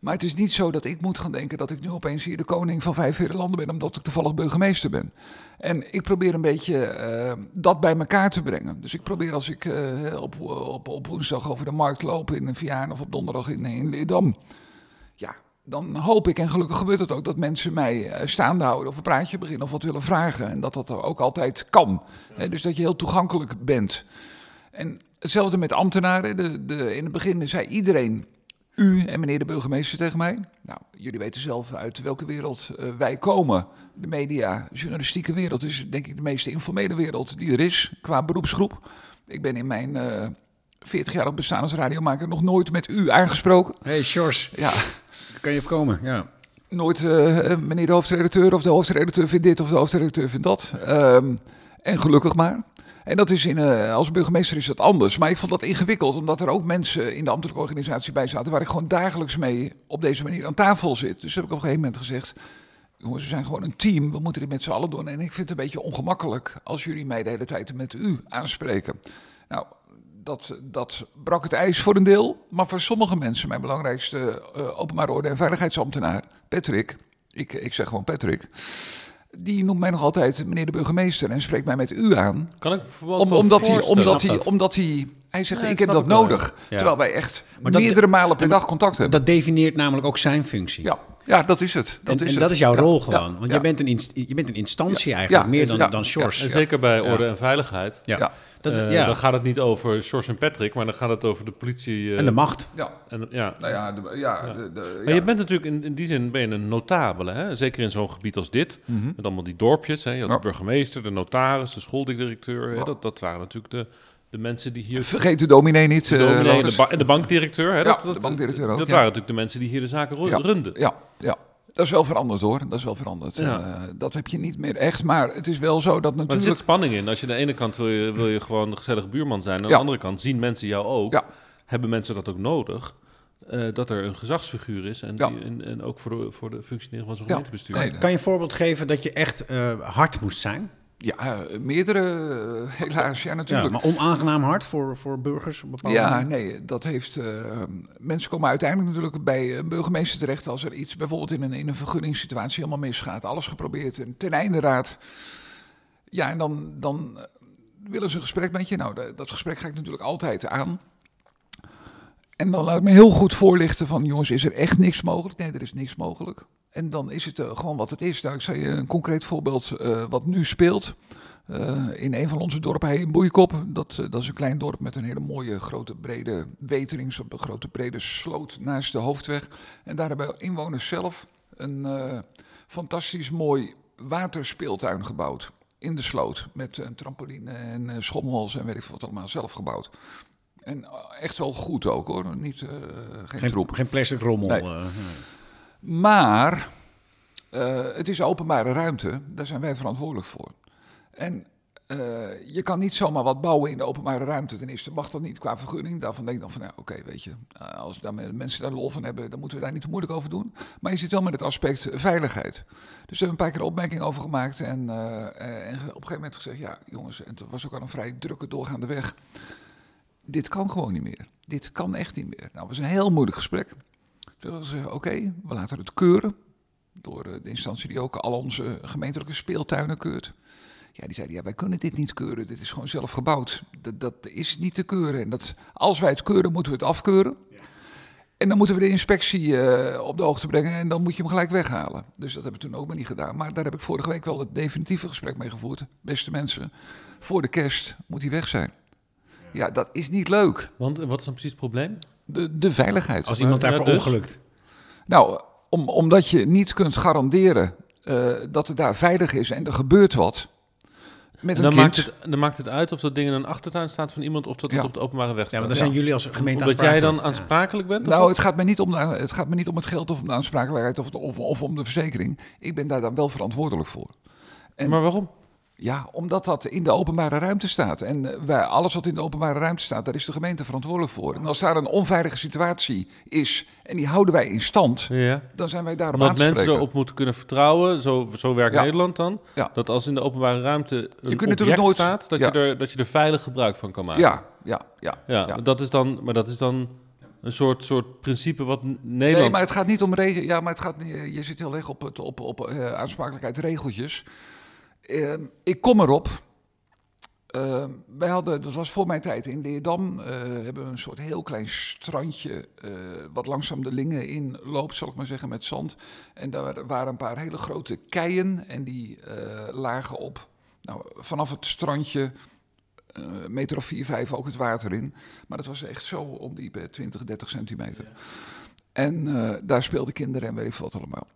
[SPEAKER 1] Maar het is niet zo dat ik moet gaan denken dat ik nu opeens hier de koning van vijf landen ben, omdat ik toevallig burgemeester ben. En ik probeer een beetje eh, dat bij elkaar te brengen. Dus ik probeer als ik eh, op, op, op woensdag over de markt loop in Vianen of op donderdag in, in Leerdam. Ja, dan hoop ik, en gelukkig gebeurt het ook, dat mensen mij eh, staande houden of een praatje beginnen of wat willen vragen. En dat dat ook altijd kan. Dus dat je heel toegankelijk bent. En hetzelfde met ambtenaren. De, de, in het begin zei iedereen u en meneer de burgemeester tegen mij. Nou, jullie weten zelf uit welke wereld uh, wij komen. De media, journalistieke wereld is denk ik de meest informele wereld die er is qua beroepsgroep. Ik ben in mijn uh, 40 jaar op bestaan als radiomaker nog nooit met u aangesproken.
[SPEAKER 2] Hey, Sjors.
[SPEAKER 1] Ja.
[SPEAKER 2] Kan je voorkomen, ja.
[SPEAKER 1] Nooit uh, meneer de hoofdredacteur of de hoofdredacteur vindt dit of de hoofdredacteur vindt dat. Um, en gelukkig maar. En dat is in, uh, als burgemeester is dat anders. Maar ik vond dat ingewikkeld, omdat er ook mensen in de ambtelijke organisatie bij zaten... waar ik gewoon dagelijks mee op deze manier aan tafel zit. Dus heb ik op een gegeven moment gezegd... jongens, we zijn gewoon een team, we moeten dit met z'n allen doen. En ik vind het een beetje ongemakkelijk als jullie mij de hele tijd met u aanspreken. Nou, dat, dat brak het ijs voor een deel. Maar voor sommige mensen, mijn belangrijkste uh, openbare orde en veiligheidsambtenaar, Patrick... Ik, ik zeg gewoon Patrick die noemt mij nog altijd meneer de burgemeester en spreekt mij met u aan.
[SPEAKER 3] Kan ik
[SPEAKER 1] Om, omdat, hij, omdat, hij, omdat hij, hij zegt,
[SPEAKER 3] Ja,
[SPEAKER 1] ik
[SPEAKER 3] dat
[SPEAKER 1] heb dat nodig.
[SPEAKER 2] ja.
[SPEAKER 1] Terwijl wij echt
[SPEAKER 2] Maar dat-
[SPEAKER 1] meerdere malen per dag contact hebben.
[SPEAKER 2] Dat definieert namelijk ook zijn functie.
[SPEAKER 1] ja. ja, dat is het. Dat
[SPEAKER 2] en
[SPEAKER 1] is
[SPEAKER 2] en
[SPEAKER 1] het.
[SPEAKER 2] dat is jouw
[SPEAKER 1] Ja,
[SPEAKER 2] rol
[SPEAKER 1] ja,
[SPEAKER 2] gewoon. Want
[SPEAKER 1] ja.
[SPEAKER 2] je, bent een inst- je bent een instantie
[SPEAKER 1] Ja,
[SPEAKER 2] eigenlijk,
[SPEAKER 1] ja,
[SPEAKER 2] meer dan,
[SPEAKER 1] ja,
[SPEAKER 2] dan Sjors.
[SPEAKER 3] Zeker bij
[SPEAKER 2] Ja.
[SPEAKER 3] orde en veiligheid.
[SPEAKER 1] Ja.
[SPEAKER 2] Dat,
[SPEAKER 3] Eh,
[SPEAKER 2] ja.
[SPEAKER 3] Dan gaat het niet over Sjors en Patrick, maar dan gaat het over de politie. eh,
[SPEAKER 2] En de macht.
[SPEAKER 1] Ja,
[SPEAKER 3] en- ja.
[SPEAKER 1] nou ja, de, ja,
[SPEAKER 3] Ja.
[SPEAKER 1] de, de-
[SPEAKER 3] Maar je bent natuurlijk in, in die zin ben je een notabele, hè? zeker in zo'n gebied als dit.
[SPEAKER 1] Mhm.
[SPEAKER 3] Met allemaal die dorpjes. Hè? Je had
[SPEAKER 1] Ja.
[SPEAKER 3] de burgemeester, de notaris, de schooldirecteur. Hè? Dat, dat waren natuurlijk de, de mensen die hier...
[SPEAKER 1] Vergeet de dominee niet.
[SPEAKER 3] De
[SPEAKER 1] eh,
[SPEAKER 3] dominee en de, ba- bankdirecteur. Hè?
[SPEAKER 1] Ja,
[SPEAKER 3] dat,
[SPEAKER 1] de
[SPEAKER 3] dat,
[SPEAKER 1] bankdirecteur ook,
[SPEAKER 3] Dat
[SPEAKER 1] ja.
[SPEAKER 3] waren natuurlijk de mensen die hier de zaken
[SPEAKER 1] Ja.
[SPEAKER 3] runden.
[SPEAKER 1] Ja, ja. Dat is wel veranderd hoor. Dat is wel veranderd.
[SPEAKER 3] Ja.
[SPEAKER 1] Eh, dat heb je niet meer echt. Maar het is wel zo dat
[SPEAKER 3] Maar er
[SPEAKER 1] natuurlijk...
[SPEAKER 3] zit spanning in. Als je aan de ene kant wil je, wil je gewoon een gezellige buurman zijn. Aan
[SPEAKER 1] Ja.
[SPEAKER 3] de andere kant zien mensen jou ook.
[SPEAKER 1] Ja.
[SPEAKER 3] Hebben mensen dat ook nodig? eh, dat er een gezagsfiguur is. En,
[SPEAKER 1] Ja.
[SPEAKER 3] die, en, en ook voor de, voor de functionering van zo'n
[SPEAKER 1] Ja.
[SPEAKER 3] gemeentebestuur.
[SPEAKER 1] Nee,
[SPEAKER 2] Kan je een voorbeeld geven dat je echt eh, hard moest zijn?
[SPEAKER 1] Ja, eh, meerdere eh, helaas. Ja,
[SPEAKER 2] Ja,
[SPEAKER 1] natuurlijk.
[SPEAKER 2] maar onaangenaam hard voor, voor burgers? Bepaalde
[SPEAKER 1] Ja,
[SPEAKER 2] manier?
[SPEAKER 1] nee, dat heeft. eh, mensen komen uiteindelijk natuurlijk bij een burgemeester terecht als er iets bijvoorbeeld in een, in een vergunningssituatie helemaal misgaat. Alles geprobeerd en ten einde raad. Ja, en dan, dan willen ze een gesprek met je. Nou, dat gesprek ga ik natuurlijk altijd aan. En dan laat ik me heel goed voorlichten van, jongens, is er echt niks mogelijk? Nee, er is niks mogelijk. En dan is het eh, gewoon wat het is. Nou, ik je een concreet voorbeeld eh, wat nu speelt. Eh, in een van onze dorpen, hij in Boeikop. Dat, dat is een klein dorp met een hele mooie grote brede wetering. Zo'n grote brede sloot naast de hoofdweg. En daar hebben inwoners zelf een fantastisch mooi waterspeeltuin gebouwd. In de sloot. Met een trampoline en schommels en weet ik wat allemaal zelf gebouwd. En echt wel goed ook hoor. Niet, geen,
[SPEAKER 2] Geen,
[SPEAKER 1] troep.
[SPEAKER 2] geen plastic rommel.
[SPEAKER 1] Nee. Maar eh, het is openbare ruimte, daar zijn wij verantwoordelijk voor. En eh, je kan niet zomaar wat bouwen in de openbare ruimte. Ten eerste mag dat niet qua vergunning. Daarvan denk ik dan van, nou, oké, weet je, eh, als mensen daar lol van hebben, dan moeten we daar niet te moeilijk over doen. Maar je zit wel met het aspect veiligheid. Dus we hebben een paar keer opmerking over gemaakt en, op een gegeven moment gezegd, ja, jongens, en het was ook al een vrij drukke doorgaande weg. Dit kan gewoon niet meer. Dit kan echt niet meer. Nou, het was een heel moeilijk gesprek. We gezegd, oké, we laten het keuren. Door eh, de instantie die ook al onze gemeentelijke speeltuinen keurt. Ja, die zeiden, ja, wij kunnen dit niet keuren. Dit is gewoon zelf gebouwd. Dat, dat is niet te keuren. En dat, als wij het keuren, moeten we het afkeuren. En dan moeten we de inspectie eh, op de hoogte brengen en dan moet je hem gelijk weghalen. Dus dat hebben we toen ook maar niet gedaan. Maar daar heb ik vorige week wel het definitieve gesprek mee gevoerd. Beste mensen, voor de kerst moet hij weg zijn. Ja, dat is niet leuk.
[SPEAKER 3] Want eh, wat is dan precies het probleem?
[SPEAKER 1] De, de veiligheid.
[SPEAKER 2] als iemand
[SPEAKER 3] Ja,
[SPEAKER 2] daarvoor
[SPEAKER 3] dus.
[SPEAKER 2] ongelukt.
[SPEAKER 1] Nou, om, omdat je niet kunt garanderen eh, dat het daar veilig is en er gebeurt wat. Met
[SPEAKER 3] En
[SPEAKER 1] een
[SPEAKER 3] dan
[SPEAKER 1] kind.
[SPEAKER 3] maakt, het, dan maakt het uit of dat ding in een achtertuin staat van iemand of dat het
[SPEAKER 1] Ja.
[SPEAKER 3] op de openbare weg
[SPEAKER 2] Ja,
[SPEAKER 3] staat.
[SPEAKER 2] maar dan zijn jullie als gemeente
[SPEAKER 3] Omdat jij dan
[SPEAKER 2] aansprakelijk.
[SPEAKER 3] bent?
[SPEAKER 1] Nou, het gaat, me niet om de, het gaat me niet om het geld of om de aansprakelijkheid of, of, of om de verzekering. Ik ben daar dan wel verantwoordelijk voor. en-
[SPEAKER 3] maar waarom?
[SPEAKER 1] Ja, omdat dat in de openbare ruimte staat. En eh, wij, alles wat in de openbare ruimte staat, daar is de gemeente verantwoordelijk voor. En als daar een onveilige situatie is en die houden wij in stand,
[SPEAKER 3] Ja.
[SPEAKER 1] dan zijn wij
[SPEAKER 3] Omdat
[SPEAKER 1] aan te
[SPEAKER 3] mensen erop moeten kunnen vertrouwen, zo, zo werkt
[SPEAKER 1] Ja.
[SPEAKER 3] Nederland dan.
[SPEAKER 1] Ja.
[SPEAKER 3] Dat als in de openbare ruimte een
[SPEAKER 1] kunt
[SPEAKER 3] object
[SPEAKER 1] natuurlijk nooit-
[SPEAKER 3] staat, dat, je er, dat je er veilig gebruik van kan maken.
[SPEAKER 1] Ja, ja, ja.
[SPEAKER 3] Ja. Dat is dan, maar dat is dan Een soort, soort principe wat Nederland...
[SPEAKER 1] Nee, maar het gaat niet om regels. Ja, maar het gaat niet. Je zit heel erg op, het, op, op eh, aansprakelijkheid regeltjes. Eh, ik kom erop. Eh, wij hadden, dat was voor mijn tijd in Leerdam, eh, hebben we een soort heel klein strandje, eh, wat langzaam de Lingen in loopt, zal ik maar zeggen, met zand. En daar waren een paar hele grote keien en die eh, lagen op, nou, vanaf het strandje, een meter of vier, vijf ook het water in. Maar dat was echt zo ondiep, hè, 20, 30 centimeter. En daar speelden kinderen en weet ik wat allemaal.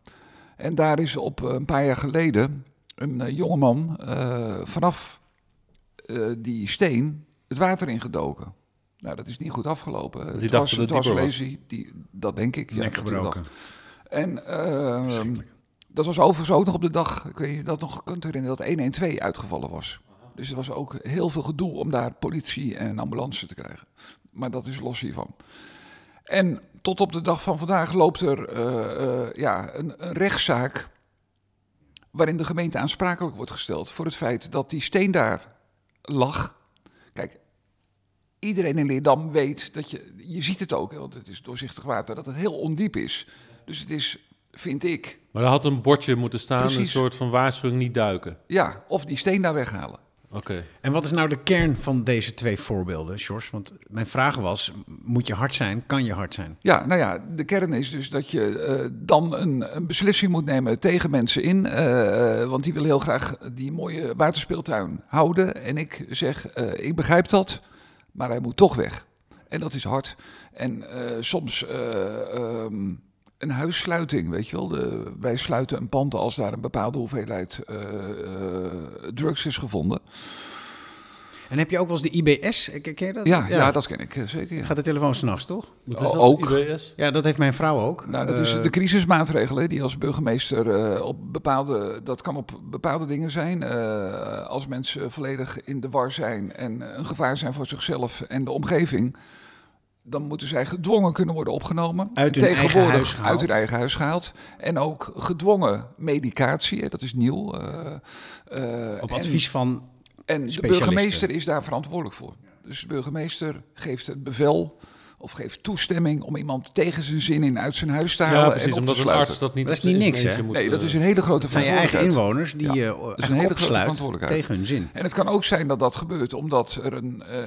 [SPEAKER 1] En daar is op een paar jaar geleden een eh, jongeman eh, vanaf eh, die steen het water ingedoken. Nou, dat is niet goed afgelopen. Het
[SPEAKER 3] dacht
[SPEAKER 1] was,
[SPEAKER 3] dat
[SPEAKER 1] het was lazy, die, dat denk ik. Ja,
[SPEAKER 2] Nek gebroken.
[SPEAKER 1] dacht. En eh, dat was overigens ook nog op de dag, ik weet niet of je dat nog kunt herinneren, dat 112 uitgevallen was. Dus er was ook heel veel gedoe om daar politie en ambulance te krijgen. Maar dat is los hiervan. En tot op de dag van vandaag loopt er ja, een, een rechtszaak waarin de gemeente aansprakelijk wordt gesteld voor het feit dat die steen daar lag. Kijk, iedereen in Leerdam weet dat je, je ziet het ook, want het is doorzichtig water, dat het heel ondiep is. Dus het is, vind ik,
[SPEAKER 3] Maar er had een bordje moeten staan, een soort van waarschuwing niet duiken.
[SPEAKER 1] ja, of die steen daar weghalen.
[SPEAKER 3] Oké.
[SPEAKER 2] En wat is nou de kern van deze twee voorbeelden, Sjors? Want mijn vraag was, moet je hard zijn? Kan je hard zijn?
[SPEAKER 1] Ja, nou ja, de kern is dus dat je eh, dan een, een beslissing moet nemen tegen mensen in. eh, want die willen heel graag die mooie waterspeeltuin houden. En ik zeg, eh, ik begrijp dat, maar hij moet toch weg. En dat is hard. En eh, soms eh, ehm, een huissluiting, weet je wel. De, wij sluiten een pand als daar een bepaalde hoeveelheid eh, eh, drugs is gevonden.
[SPEAKER 2] En heb je ook wel eens de IBS? Ken je dat?
[SPEAKER 1] Ja, ja. dat ken ik eh, zeker. ja.
[SPEAKER 2] Gaat de telefoon s'nachts, toch?
[SPEAKER 3] Wat is dat?
[SPEAKER 1] Ook.
[SPEAKER 3] IBS?
[SPEAKER 2] Ja, dat heeft mijn vrouw ook.
[SPEAKER 1] Nou, dat is de crisismaatregelen die als burgemeester eh, op bepaalde, dat kan op bepaalde dingen zijn. Eh, als mensen volledig in de war zijn en een gevaar zijn voor zichzelf en de omgeving, dan moeten zij gedwongen kunnen worden opgenomen.
[SPEAKER 2] Uit hun eigen
[SPEAKER 1] tegenwoordig
[SPEAKER 2] huis gehaald.
[SPEAKER 1] Uit hun eigen huis gehaald. En ook gedwongen medicatie, dat is nieuw. eh, eh,
[SPEAKER 2] op
[SPEAKER 1] en-
[SPEAKER 2] advies van...
[SPEAKER 1] en de burgemeester is daar verantwoordelijk voor. Dus de burgemeester geeft het bevel of geeft toestemming om iemand tegen zijn zin in uit zijn huis te halen.
[SPEAKER 3] Ja,
[SPEAKER 1] en
[SPEAKER 3] precies.
[SPEAKER 1] op
[SPEAKER 3] Omdat
[SPEAKER 1] te
[SPEAKER 3] een arts dat niet
[SPEAKER 2] Dat is niet niks, hè?
[SPEAKER 3] moet,
[SPEAKER 1] Nee, dat is een hele grote
[SPEAKER 2] Het zijn je eigen
[SPEAKER 1] verantwoordelijkheid.
[SPEAKER 2] inwoners die
[SPEAKER 1] Ja,
[SPEAKER 2] je
[SPEAKER 1] is een hele grote verantwoordelijkheid.
[SPEAKER 2] tegen hun zin.
[SPEAKER 1] En het kan ook zijn dat dat gebeurt omdat er een eh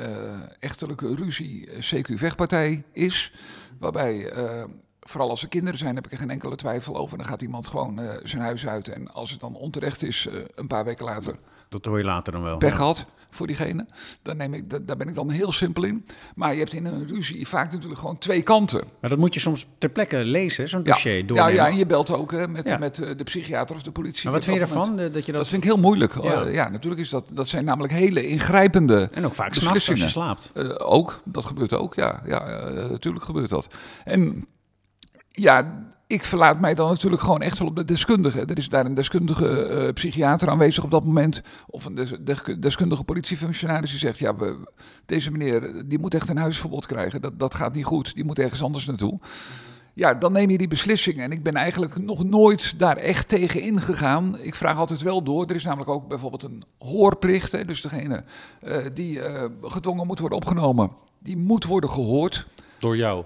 [SPEAKER 1] echtelijke ruzie, eh, CQ-vechtpartij is. Waarbij, eh, vooral als er kinderen zijn, heb ik er geen enkele twijfel over. Dan gaat iemand gewoon eh, zijn huis uit. En als het dan onterecht is, eh, een paar weken later
[SPEAKER 2] Dat hoor je later dan wel.
[SPEAKER 1] pech gehad voor diegene. Daar, neem ik, da- daar ben ik dan heel simpel in. Maar je hebt in een ruzie vaak natuurlijk gewoon twee kanten.
[SPEAKER 2] Maar dat moet je soms ter plekke lezen, zo'n
[SPEAKER 1] Ja,
[SPEAKER 2] dossier
[SPEAKER 1] ja,
[SPEAKER 2] doornemen.
[SPEAKER 1] ja, en je belt ook hè, met,
[SPEAKER 2] Ja.
[SPEAKER 1] met eh, de psychiater of de politie.
[SPEAKER 2] maar wat vind je ervan? eh, Dat je dat...
[SPEAKER 1] Dat vind ik heel moeilijk.
[SPEAKER 2] Ja.
[SPEAKER 1] Ja, ja natuurlijk is dat. Dat zijn namelijk hele ingrijpende.
[SPEAKER 2] En ook vaak s'nachts als je slaapt.
[SPEAKER 1] Eh, ook, dat gebeurt ook, ja. Ja, eh, natuurlijk gebeurt dat. En ja, ik verlaat mij dan natuurlijk gewoon echt wel op de deskundige. Er is daar een deskundige eh, psychiater aanwezig op dat moment. Of een des- des- deskundige politiefunctionaris die zegt... ja, deze meneer die moet echt een huisverbod krijgen. Dat, dat gaat niet goed. Die moet ergens anders naartoe. Ja, dan neem je die beslissing. En ik ben eigenlijk nog nooit daar echt tegen ingegaan. Ik vraag altijd wel door. Er is namelijk ook bijvoorbeeld een hoorplicht. Hè, dus degene eh, die eh, gedwongen moet worden opgenomen, die moet worden gehoord.
[SPEAKER 3] Door jou.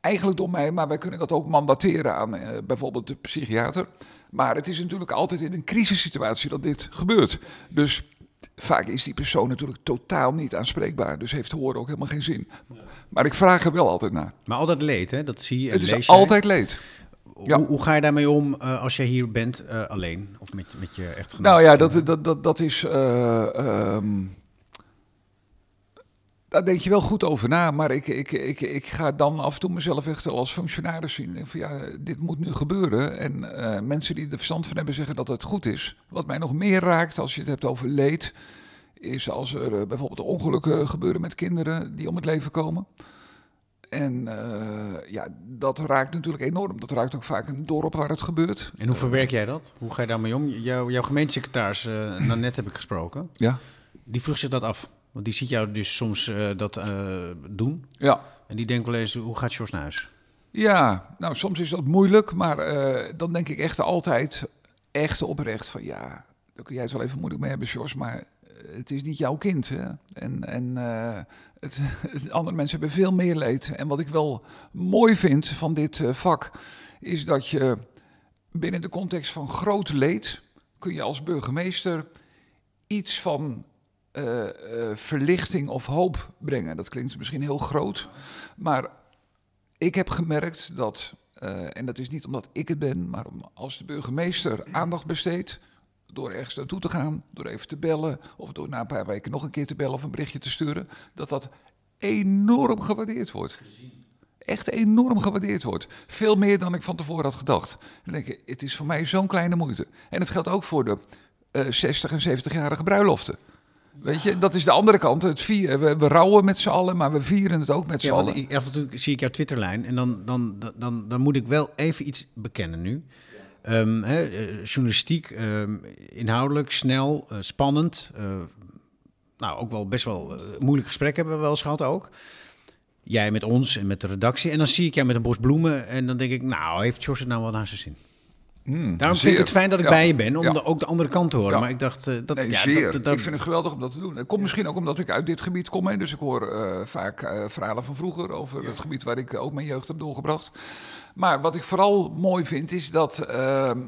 [SPEAKER 1] Eigenlijk door mij, maar wij kunnen dat ook mandateren aan eh, bijvoorbeeld de psychiater. Maar het is natuurlijk altijd in een crisissituatie dat dit gebeurt. Dus vaak is die persoon natuurlijk totaal niet aanspreekbaar. Dus heeft horen ook helemaal geen zin. Maar ik vraag er wel altijd naar.
[SPEAKER 2] Maar al dat leed, hè, dat zie je en
[SPEAKER 1] Het is altijd leed. ja.
[SPEAKER 2] Hoe, hoe ga je daarmee om eh, als jij hier bent eh, alleen? Of met, met je echtgenoot?
[SPEAKER 1] Nou ja, dat, dat, dat, dat is. ehm, daar denk je wel goed over na, maar ik, ik, ik, ik ga dan af en toe mezelf echt wel als functionaris zien. En van ja, dit moet nu gebeuren. En eh, mensen die er verstand van hebben zeggen dat het goed is. Wat mij nog meer raakt als je het hebt over leed, is als er eh, bijvoorbeeld ongelukken gebeuren met kinderen die om het leven komen. En eh, ja, dat raakt natuurlijk enorm. Dat raakt ook vaak een dorp waar het gebeurt.
[SPEAKER 2] En hoe verwerk jij dat? Hoe ga je daarmee om? Jouw, jouw gemeentesecretaris, nou net heb ik gesproken,
[SPEAKER 1] Ja,
[SPEAKER 2] die vroeg zich dat af. Want die ziet jou dus soms eh, dat eh, doen.
[SPEAKER 1] ja.
[SPEAKER 2] En die denkt wel eens, hoe gaat Jos naar huis?
[SPEAKER 1] Ja, nou soms is dat moeilijk, maar eh, dan denk ik echt altijd, echt oprecht van ja, daar kun jij het wel even moeilijk mee hebben, Jos, maar het is niet jouw kind. Hè? En, en het, andere mensen hebben veel meer leed. En wat ik wel mooi vind van dit vak, is dat je binnen de context van groot leed kun je als burgemeester iets van eh, eh, verlichting of hoop brengen. Dat klinkt misschien heel groot, maar ik heb gemerkt dat, eh, en dat is niet omdat ik het ben, maar als de burgemeester aandacht besteedt, door ergens naartoe te gaan, door even te bellen, of door na een paar weken nog een keer te bellen of een berichtje te sturen, dat dat enorm gewaardeerd wordt. Echt enorm gewaardeerd wordt. Veel meer dan ik van tevoren had gedacht. Dan denk het is voor mij zo'n kleine moeite. En dat geldt ook voor de eh 60 en 70-jarige bruiloften. Weet je, dat is de andere kant. Het. We, we rouwen met z'n allen, maar we vieren het ook met z'n
[SPEAKER 2] Ja,
[SPEAKER 1] allen.
[SPEAKER 2] ik, af en toe zie ik jouw Twitterlijn en dan, dan, dan, dan, dan moet ik wel even iets bekennen nu. Ehm, eh, journalistiek, ehm, inhoudelijk, snel, eh, spannend. eh, nou, ook wel best wel moeilijk gesprek hebben we wel eens gehad ook. Jij met ons en met de redactie. En dan zie ik jou met een bos bloemen en dan denk ik, nou, heeft Jos het nou wel naar zijn zin?
[SPEAKER 1] Hmm,
[SPEAKER 2] Daarom
[SPEAKER 1] zeer.
[SPEAKER 2] vind ik het fijn dat ik
[SPEAKER 1] Ja.
[SPEAKER 2] bij je ben, om
[SPEAKER 1] Ja.
[SPEAKER 2] de- ook de andere kant te horen.
[SPEAKER 1] Ja.
[SPEAKER 2] Maar ik dacht, eh, dat,
[SPEAKER 1] Nee,
[SPEAKER 2] dat, dat, dat-
[SPEAKER 1] ik vind het geweldig om dat te doen. Het komt misschien ook omdat ik uit dit gebied kom. Hè. Dus ik hoor eh, vaak eh, verhalen van vroeger over het gebied waar ik ook mijn jeugd heb doorgebracht. Maar wat ik vooral mooi vind is dat ehm,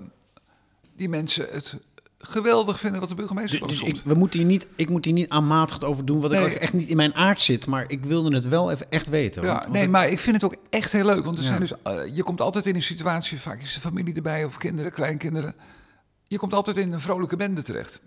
[SPEAKER 1] die mensen het geweldig vinden dat de burgemeester
[SPEAKER 2] Dus, dus ik, we moeten hier niet, ik moet hier niet aanmatigd over doen, wat ik
[SPEAKER 1] Nee.
[SPEAKER 2] echt niet in mijn aard zit. Maar ik wilde het wel even echt weten.
[SPEAKER 1] Ja,
[SPEAKER 2] want- want
[SPEAKER 1] nee,
[SPEAKER 2] ik-
[SPEAKER 1] maar ik vind het ook echt heel leuk. Want er
[SPEAKER 2] Ja.
[SPEAKER 1] zijn dus, eh, je komt altijd in een situatie, vaak is de familie erbij of kinderen, kleinkinderen. Je komt altijd in een vrolijke bende terecht.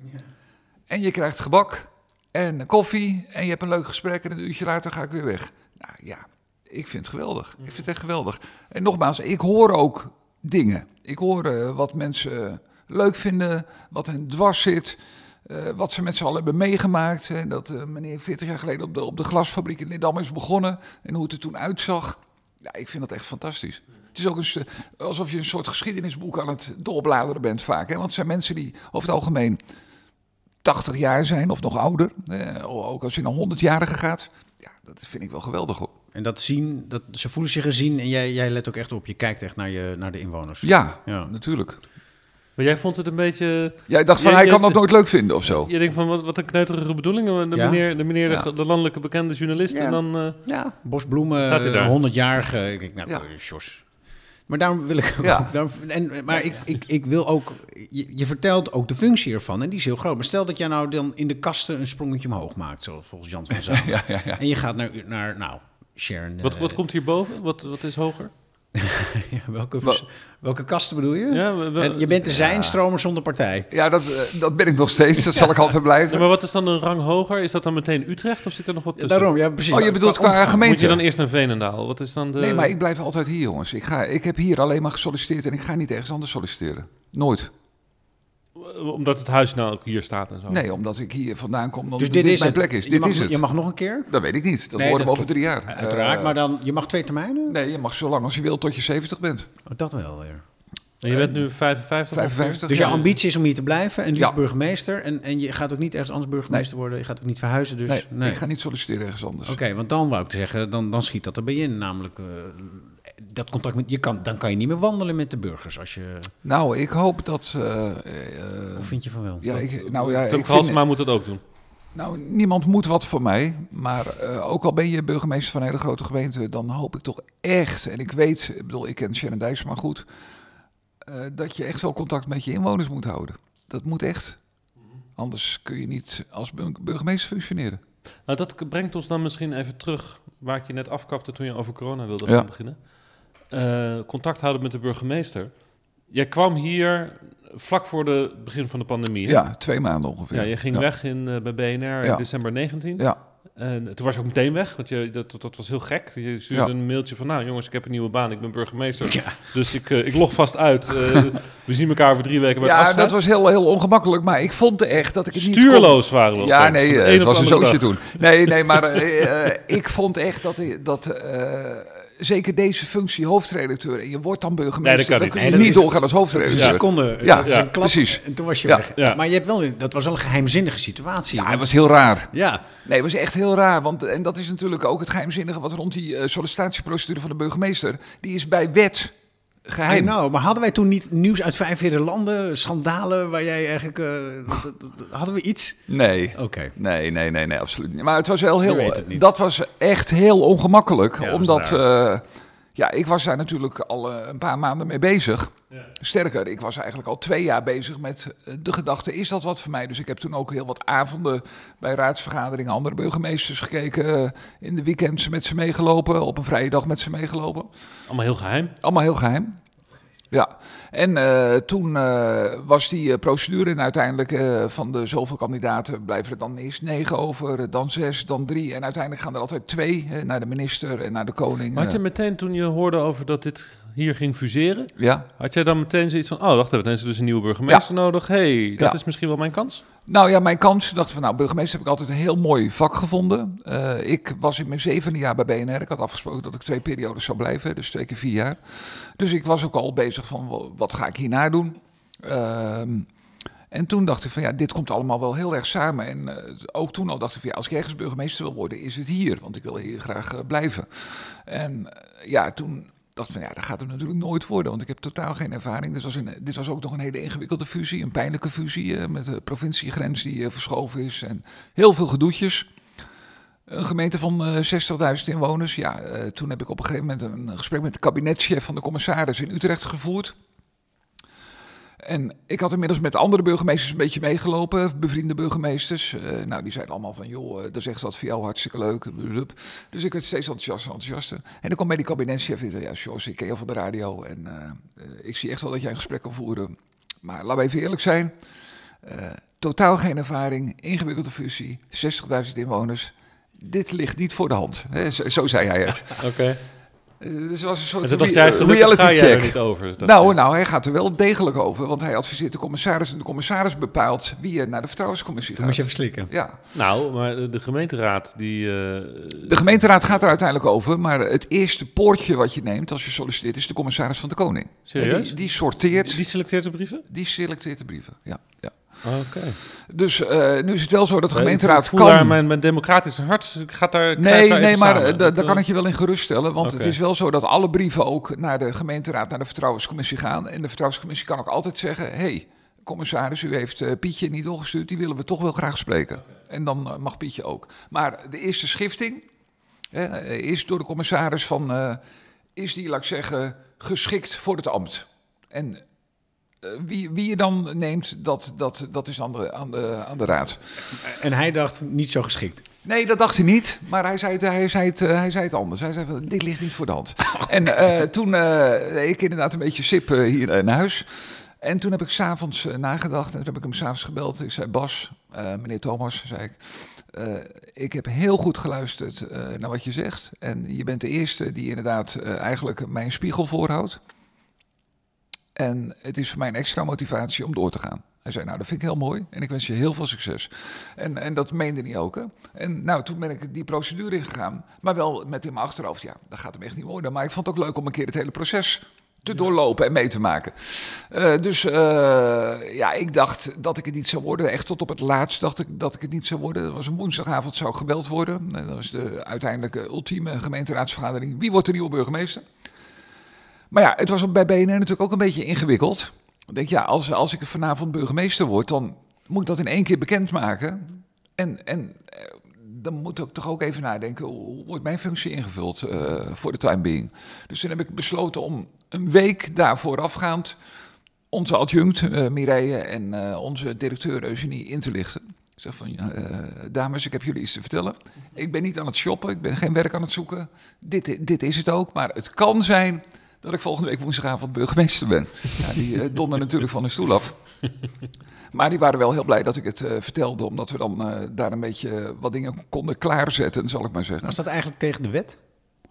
[SPEAKER 1] En je krijgt gebak en koffie en je hebt een leuk gesprek en een uurtje later ga ik weer weg. Nou ja, ik vind het geweldig. Ik vind het echt geweldig. En nogmaals, ik hoor ook dingen. Ik hoor eh, wat mensen leuk vinden, wat hen dwars zit. eh, wat ze met z'n allen hebben meegemaakt. Hè, dat eh, meneer 40 jaar geleden op de, op de glasfabriek in Lidam is begonnen. En hoe het er toen uitzag. Ja, ik vind dat echt fantastisch. Het is ook een, st- alsof je een soort geschiedenisboek aan het doorbladeren bent vaak. Hè? Want het zijn mensen die over het algemeen 80 jaar zijn of nog ouder. Eh, ook als je naar 100-jarigen gaat. Ja, dat vind ik wel geweldig hoor.
[SPEAKER 2] En dat zien, dat, ze voelen zich gezien en jij, jij let ook echt op. Je kijkt echt naar, je, naar de inwoners.
[SPEAKER 1] Ja,
[SPEAKER 2] Ja.
[SPEAKER 1] natuurlijk.
[SPEAKER 3] Maar jij vond het een beetje...
[SPEAKER 1] Jij dacht van hij kan dat
[SPEAKER 3] de-
[SPEAKER 1] nooit leuk vinden of zo.
[SPEAKER 3] Je denkt van, wat, wat een kneuterige bedoeling. De
[SPEAKER 2] Ja.
[SPEAKER 3] meneer, de, meneer
[SPEAKER 1] Ja.
[SPEAKER 3] de, de landelijke bekende journalist.
[SPEAKER 2] Ja.
[SPEAKER 3] En dan... eh,
[SPEAKER 2] Ja, bosbloemen,
[SPEAKER 3] Staat hij daar?
[SPEAKER 2] 100-jarige. Ik denk, nou,
[SPEAKER 1] Ja.
[SPEAKER 2] eh, Sjors. Maar daarom wil ik ook...
[SPEAKER 1] Ja.
[SPEAKER 2] daarom- en, maar ik, ik, ik wil ook... Je, je vertelt ook de functie ervan en die is heel groot. Maar stel dat jij nou dan in de kasten een sprongetje omhoog maakt, zoals volgens Jan van Zaal.
[SPEAKER 1] Ja, ja, ja.
[SPEAKER 2] En je gaat naar, naar nou, Sharon...
[SPEAKER 3] wat,
[SPEAKER 2] eh,
[SPEAKER 3] wat komt hierboven? Wat, wat is hoger?
[SPEAKER 2] ja, welke, welke kasten bedoel je?
[SPEAKER 3] Ja, we- we-
[SPEAKER 2] En je bent de zijnstromer zonder partij.
[SPEAKER 1] Ja, dat, eh, dat ben ik nog steeds. Dat zal ik altijd
[SPEAKER 3] Ja,
[SPEAKER 1] blijven.
[SPEAKER 3] maar wat is dan een rang hoger? Is dat dan meteen Utrecht of zit er nog wat
[SPEAKER 2] Ja,
[SPEAKER 3] tussen?
[SPEAKER 2] daarom, ja, precies.
[SPEAKER 1] Oh, je bedoelt qua gemeente?
[SPEAKER 3] Moet je dan eerst naar Veenendaal? Wat is dan de...
[SPEAKER 1] Nee, maar ik blijf altijd hier, jongens. Ik, ga, ik heb hier alleen maar gesolliciteerd en ik ga niet ergens anders solliciteren. Nooit.
[SPEAKER 3] Omdat het huis nou ook hier staat en zo.
[SPEAKER 1] Nee, omdat ik hier vandaan kom, dan
[SPEAKER 2] Dus dit, is
[SPEAKER 1] mijn
[SPEAKER 2] het.
[SPEAKER 1] plek is.
[SPEAKER 2] Je
[SPEAKER 1] Dit
[SPEAKER 2] mag,
[SPEAKER 1] is het.
[SPEAKER 2] Je mag nog een keer?
[SPEAKER 1] Dat weet ik niet. Dat
[SPEAKER 2] Nee,
[SPEAKER 1] worden we over drie jaar.
[SPEAKER 2] Uiteraard,
[SPEAKER 1] Eh,
[SPEAKER 2] maar dan, je mag twee termijnen?
[SPEAKER 1] Nee, je mag zo lang als je wilt tot je 70 bent.
[SPEAKER 2] Oh, dat wel weer.
[SPEAKER 3] En je bent nu 55?
[SPEAKER 1] 55.
[SPEAKER 2] Dus
[SPEAKER 1] Ja.
[SPEAKER 2] jouw ambitie is om hier te blijven en liefst
[SPEAKER 1] Ja.
[SPEAKER 2] burgemeester. En, en je gaat ook niet ergens anders burgemeester worden. Je gaat ook niet verhuizen. Dus
[SPEAKER 1] Nee,
[SPEAKER 2] nee.
[SPEAKER 1] ik ga niet solliciteren ergens anders.
[SPEAKER 2] Oké, want dan wou ik zeggen, dan, dan schiet dat erbij in. Namelijk eh, dat contact met je kan, dan kan je niet meer wandelen met de burgers. Als je,
[SPEAKER 1] Nou, ik hoop dat... eh, eh,
[SPEAKER 2] of vind je van wel?
[SPEAKER 1] ja, ik, nou ja,
[SPEAKER 3] Femke
[SPEAKER 1] ik vind,
[SPEAKER 3] Halsema moet dat ook doen.
[SPEAKER 1] nou, niemand moet wat voor mij. Maar eh, ook al ben je burgemeester van een hele grote gemeente... dan hoop ik toch echt... En ik weet, ik bedoel, ik ken Sharon Dijksma goed... eh, dat je echt wel contact met je inwoners moet houden. Dat moet echt. Anders kun je niet als bur- burgemeester functioneren.
[SPEAKER 3] Nou, dat brengt ons dan misschien even terug waar ik je net afkapte toen je over corona wilde
[SPEAKER 1] Ja.
[SPEAKER 3] gaan beginnen. Eh, contact houden met de burgemeester. Jij kwam hier vlak voor de- het begin van de pandemie. hè?
[SPEAKER 1] Ja, twee maanden ongeveer.
[SPEAKER 3] Ja, je ging weg in, eh, bij BNR
[SPEAKER 1] Ja.
[SPEAKER 3] in december 19.
[SPEAKER 1] Ja,
[SPEAKER 3] En toen was je ook meteen weg, want je, dat, dat, was heel gek. Je stuurde
[SPEAKER 1] Ja.
[SPEAKER 3] een mailtje van, nou jongens, ik heb een nieuwe baan, ik ben burgemeester.
[SPEAKER 2] Ja.
[SPEAKER 3] Dus ik, eh, ik log vast uit. We zien elkaar over drie weken bij
[SPEAKER 1] ja dat was heel, heel ongemakkelijk. Maar ik vond echt dat ik het niet kon.
[SPEAKER 3] Stuurloos waren we
[SPEAKER 1] Ja, nee, het was een zootje toen. Nee, nee, maar ik vond echt dat, dat zeker deze functie hoofdredacteur... en je wordt dan burgemeester,
[SPEAKER 3] Nee, dat kan
[SPEAKER 1] dan
[SPEAKER 3] niet.
[SPEAKER 1] kun
[SPEAKER 2] Nee,
[SPEAKER 1] je
[SPEAKER 2] dat
[SPEAKER 1] niet
[SPEAKER 2] is-
[SPEAKER 1] doorgaan als
[SPEAKER 2] Dat is
[SPEAKER 1] hoofdredacteur.
[SPEAKER 2] een seconde.
[SPEAKER 1] Ja,
[SPEAKER 2] dat is
[SPEAKER 1] ja,
[SPEAKER 2] een klap,
[SPEAKER 1] precies.
[SPEAKER 2] En toen was je
[SPEAKER 1] Ja.
[SPEAKER 2] weg.
[SPEAKER 3] Ja.
[SPEAKER 2] Maar je hebt wel, dat was wel een geheimzinnige situatie.
[SPEAKER 1] Ja, het was heel raar.
[SPEAKER 2] ja.
[SPEAKER 1] Nee, het was echt heel raar. Want, en dat is natuurlijk ook het geheimzinnige wat rond die eh, sollicitatieprocedure van de burgemeester. Die is bij wet geheim.
[SPEAKER 2] Nou, maar hadden wij toen niet nieuws uit vijf vierde landen, schandalen, waar jij eigenlijk... eh, hadden we iets?
[SPEAKER 1] Nee.
[SPEAKER 2] Oké.
[SPEAKER 1] Nee, nee, nee, nee, absoluut niet. Maar het was wel heel.
[SPEAKER 2] het.
[SPEAKER 1] Dat was echt heel ongemakkelijk.
[SPEAKER 2] Ja,
[SPEAKER 1] omdat. Ja, ik was daar natuurlijk al eh, een paar maanden mee bezig. Sterker, ik was eigenlijk al twee jaar bezig met eh, de gedachte: is dat wat voor mij? Dus ik heb toen ook heel wat avonden bij raadsvergaderingen, andere burgemeesters gekeken. eh, in de weekends met ze meegelopen. Op een vrije dag met ze meegelopen.
[SPEAKER 3] Allemaal heel geheim.
[SPEAKER 1] Allemaal heel geheim. Ja, en eh, toen eh, was die eh, procedure en uiteindelijk van de zoveel kandidaten blijven er dan eerst negen over, dan zes, dan drie. En uiteindelijk gaan er altijd twee hè, naar de minister en naar de koning.
[SPEAKER 3] Maar had je meteen toen je hoorde over dat dit hier ging fuseren,
[SPEAKER 1] ja,
[SPEAKER 3] had jij dan meteen zoiets van, oh, wacht even, dan is er dus een nieuwe burgemeester nodig. hey, dat
[SPEAKER 1] Ja.
[SPEAKER 3] is misschien wel mijn kans.
[SPEAKER 1] nou ja, mijn kans, dacht van nou, burgemeester heb ik altijd een heel mooi vak gevonden. Eh, ik was in mijn zevende jaar bij BNR. Ik had afgesproken dat ik twee periodes zou blijven, dus twee keer vier jaar. Dus ik was ook al bezig van wa- wat ga ik hierna doen. Ehm, en toen dacht ik van ja, dit komt allemaal wel heel erg samen. En eh, ook toen al dacht ik van ja, als ik ergens burgemeester wil worden, is het hier. Want ik wil hier graag eh, blijven. En ja, toen dacht van ja, dat gaat het natuurlijk nooit worden. Want ik heb totaal geen ervaring. Dit was, een, dit was ook nog een hele ingewikkelde fusie. Een pijnlijke fusie eh, met de provinciegrens die eh, verschoven is. En heel veel gedoetjes. Een gemeente van eh 60.000 inwoners. Ja, eh, toen heb ik op een gegeven moment een gesprek met de kabinetchef van de commissaris in Utrecht gevoerd. En ik had inmiddels met andere burgemeesters een beetje meegelopen, bevriende burgemeesters. Eh, nou, die zeiden allemaal van, joh, eh, dat is echt wat voor jou hartstikke leuk. Dus ik werd steeds enthousiaster en enthousiaster. En dan kwam bij die kabinetchef in, ja, Jos, ik ken jou van de radio en eh, ik zie echt wel dat jij een gesprek kan voeren. Maar laten we even eerlijk zijn, totaal geen ervaring, ingewikkelde fusie, 60.000 inwoners. Dit ligt niet voor de hand. Zo, zei hij het.
[SPEAKER 3] Oké.
[SPEAKER 1] Dus het was een soort
[SPEAKER 3] En dacht jij, gelukkig
[SPEAKER 1] reality
[SPEAKER 3] er
[SPEAKER 1] check.
[SPEAKER 3] niet over. Dat
[SPEAKER 1] Nou,
[SPEAKER 3] je-
[SPEAKER 1] nou, hij gaat er wel degelijk over, want hij adviseert de commissaris en de commissaris bepaalt wie er naar de vertrouwenscommissie
[SPEAKER 2] Dan moet je
[SPEAKER 1] gaat.
[SPEAKER 2] even slikken.
[SPEAKER 1] Ja,
[SPEAKER 3] nou, maar de, gemeenteraad die... eh,
[SPEAKER 1] de gemeenteraad gaat er uiteindelijk over, maar het eerste poortje wat je neemt als je solliciteert is de commissaris van de koning.
[SPEAKER 3] Serieus?
[SPEAKER 1] Die, die sorteert,
[SPEAKER 3] die selecteert de brieven?
[SPEAKER 1] die selecteert de brieven. Ja, ja.
[SPEAKER 3] Oké.
[SPEAKER 1] Dus eh, nu is het wel zo dat de
[SPEAKER 3] Ik
[SPEAKER 1] gemeenteraad kan.
[SPEAKER 3] daar mijn, mijn democratische hart gaat daar
[SPEAKER 1] Nee,
[SPEAKER 3] daar
[SPEAKER 1] nee, maar
[SPEAKER 3] samen.
[SPEAKER 1] eh, daar
[SPEAKER 3] eh,
[SPEAKER 1] kan ik je wel in geruststellen. Want het is wel zo dat alle brieven ook naar de gemeenteraad, naar de vertrouwenscommissie gaan. En de vertrouwenscommissie kan ook altijd zeggen: hé, hey, commissaris, u heeft eh, Pietje niet doorgestuurd, die willen we toch wel graag spreken. En dan eh, mag Pietje ook. Maar de eerste schifting hè, eh, is door de commissaris van: eh, is die, laat ik zeggen, geschikt voor het ambt? En eh, wie, wie je dan neemt, dat, dat, dat is aan de, aan, de, aan de raad.
[SPEAKER 2] En hij dacht, niet zo geschikt.
[SPEAKER 1] Nee, dat dacht hij niet. Maar hij zei het, hij zei het, eh, hij zei het anders. Hij zei van, dit ligt niet voor de hand. En eh, toen, eh, ik inderdaad een beetje sip eh, hier in huis. En toen heb ik s'avonds nagedacht. En toen heb ik hem s'avonds gebeld. Ik zei, Bas, meneer Thomas, zei ik... Uh, ik heb heel goed geluisterd uh, naar wat je zegt. En je bent de eerste die inderdaad uh, eigenlijk mijn spiegel voorhoudt. En het is voor mij een extra motivatie om door te gaan. Hij zei, nou, dat vind ik heel mooi en ik wens je heel veel succes. En, en dat meende hij ook. Hè? En nou, toen ben ik die procedure ingegaan. Maar wel met in mijn achterhoofd, ja, dat gaat hem echt niet worden. Maar ik vond het ook leuk om een keer het hele proces te doorlopen en mee te maken. Uh, dus uh, ja, ik dacht dat ik het niet zou worden. Echt tot op het laatst dacht ik dat ik het niet zou worden. Dat was een woensdagavond, zou gebeld worden. Dat was de uiteindelijke ultieme gemeenteraadsvergadering. Wie wordt de nieuwe burgemeester? Maar ja, het was bij BNR natuurlijk ook een beetje ingewikkeld. Ik denk, ja, als, als ik vanavond burgemeester word, dan moet ik dat in één keer bekendmaken. En, en dan moet ik toch ook even nadenken, hoe wordt mijn functie ingevuld uh, voor de time being? Dus toen heb ik besloten om een week daarvoor afgaand onze adjunct uh, Mireille en onze directeur Eugenie in te lichten. Ik zeg van, uh, dames, ik heb jullie iets te vertellen. Ik ben niet aan het shoppen, ik ben geen werk aan het zoeken. Dit, dit is het ook, maar het kan zijn dat ik volgende week woensdagavond burgemeester ben. Ja, die uh, donder natuurlijk van hun stoel af. Maar die waren wel heel blij dat ik het uh, vertelde, omdat we dan uh, daar een beetje wat dingen konden klaarzetten, zal ik maar zeggen.
[SPEAKER 2] Was dat eigenlijk tegen de wet?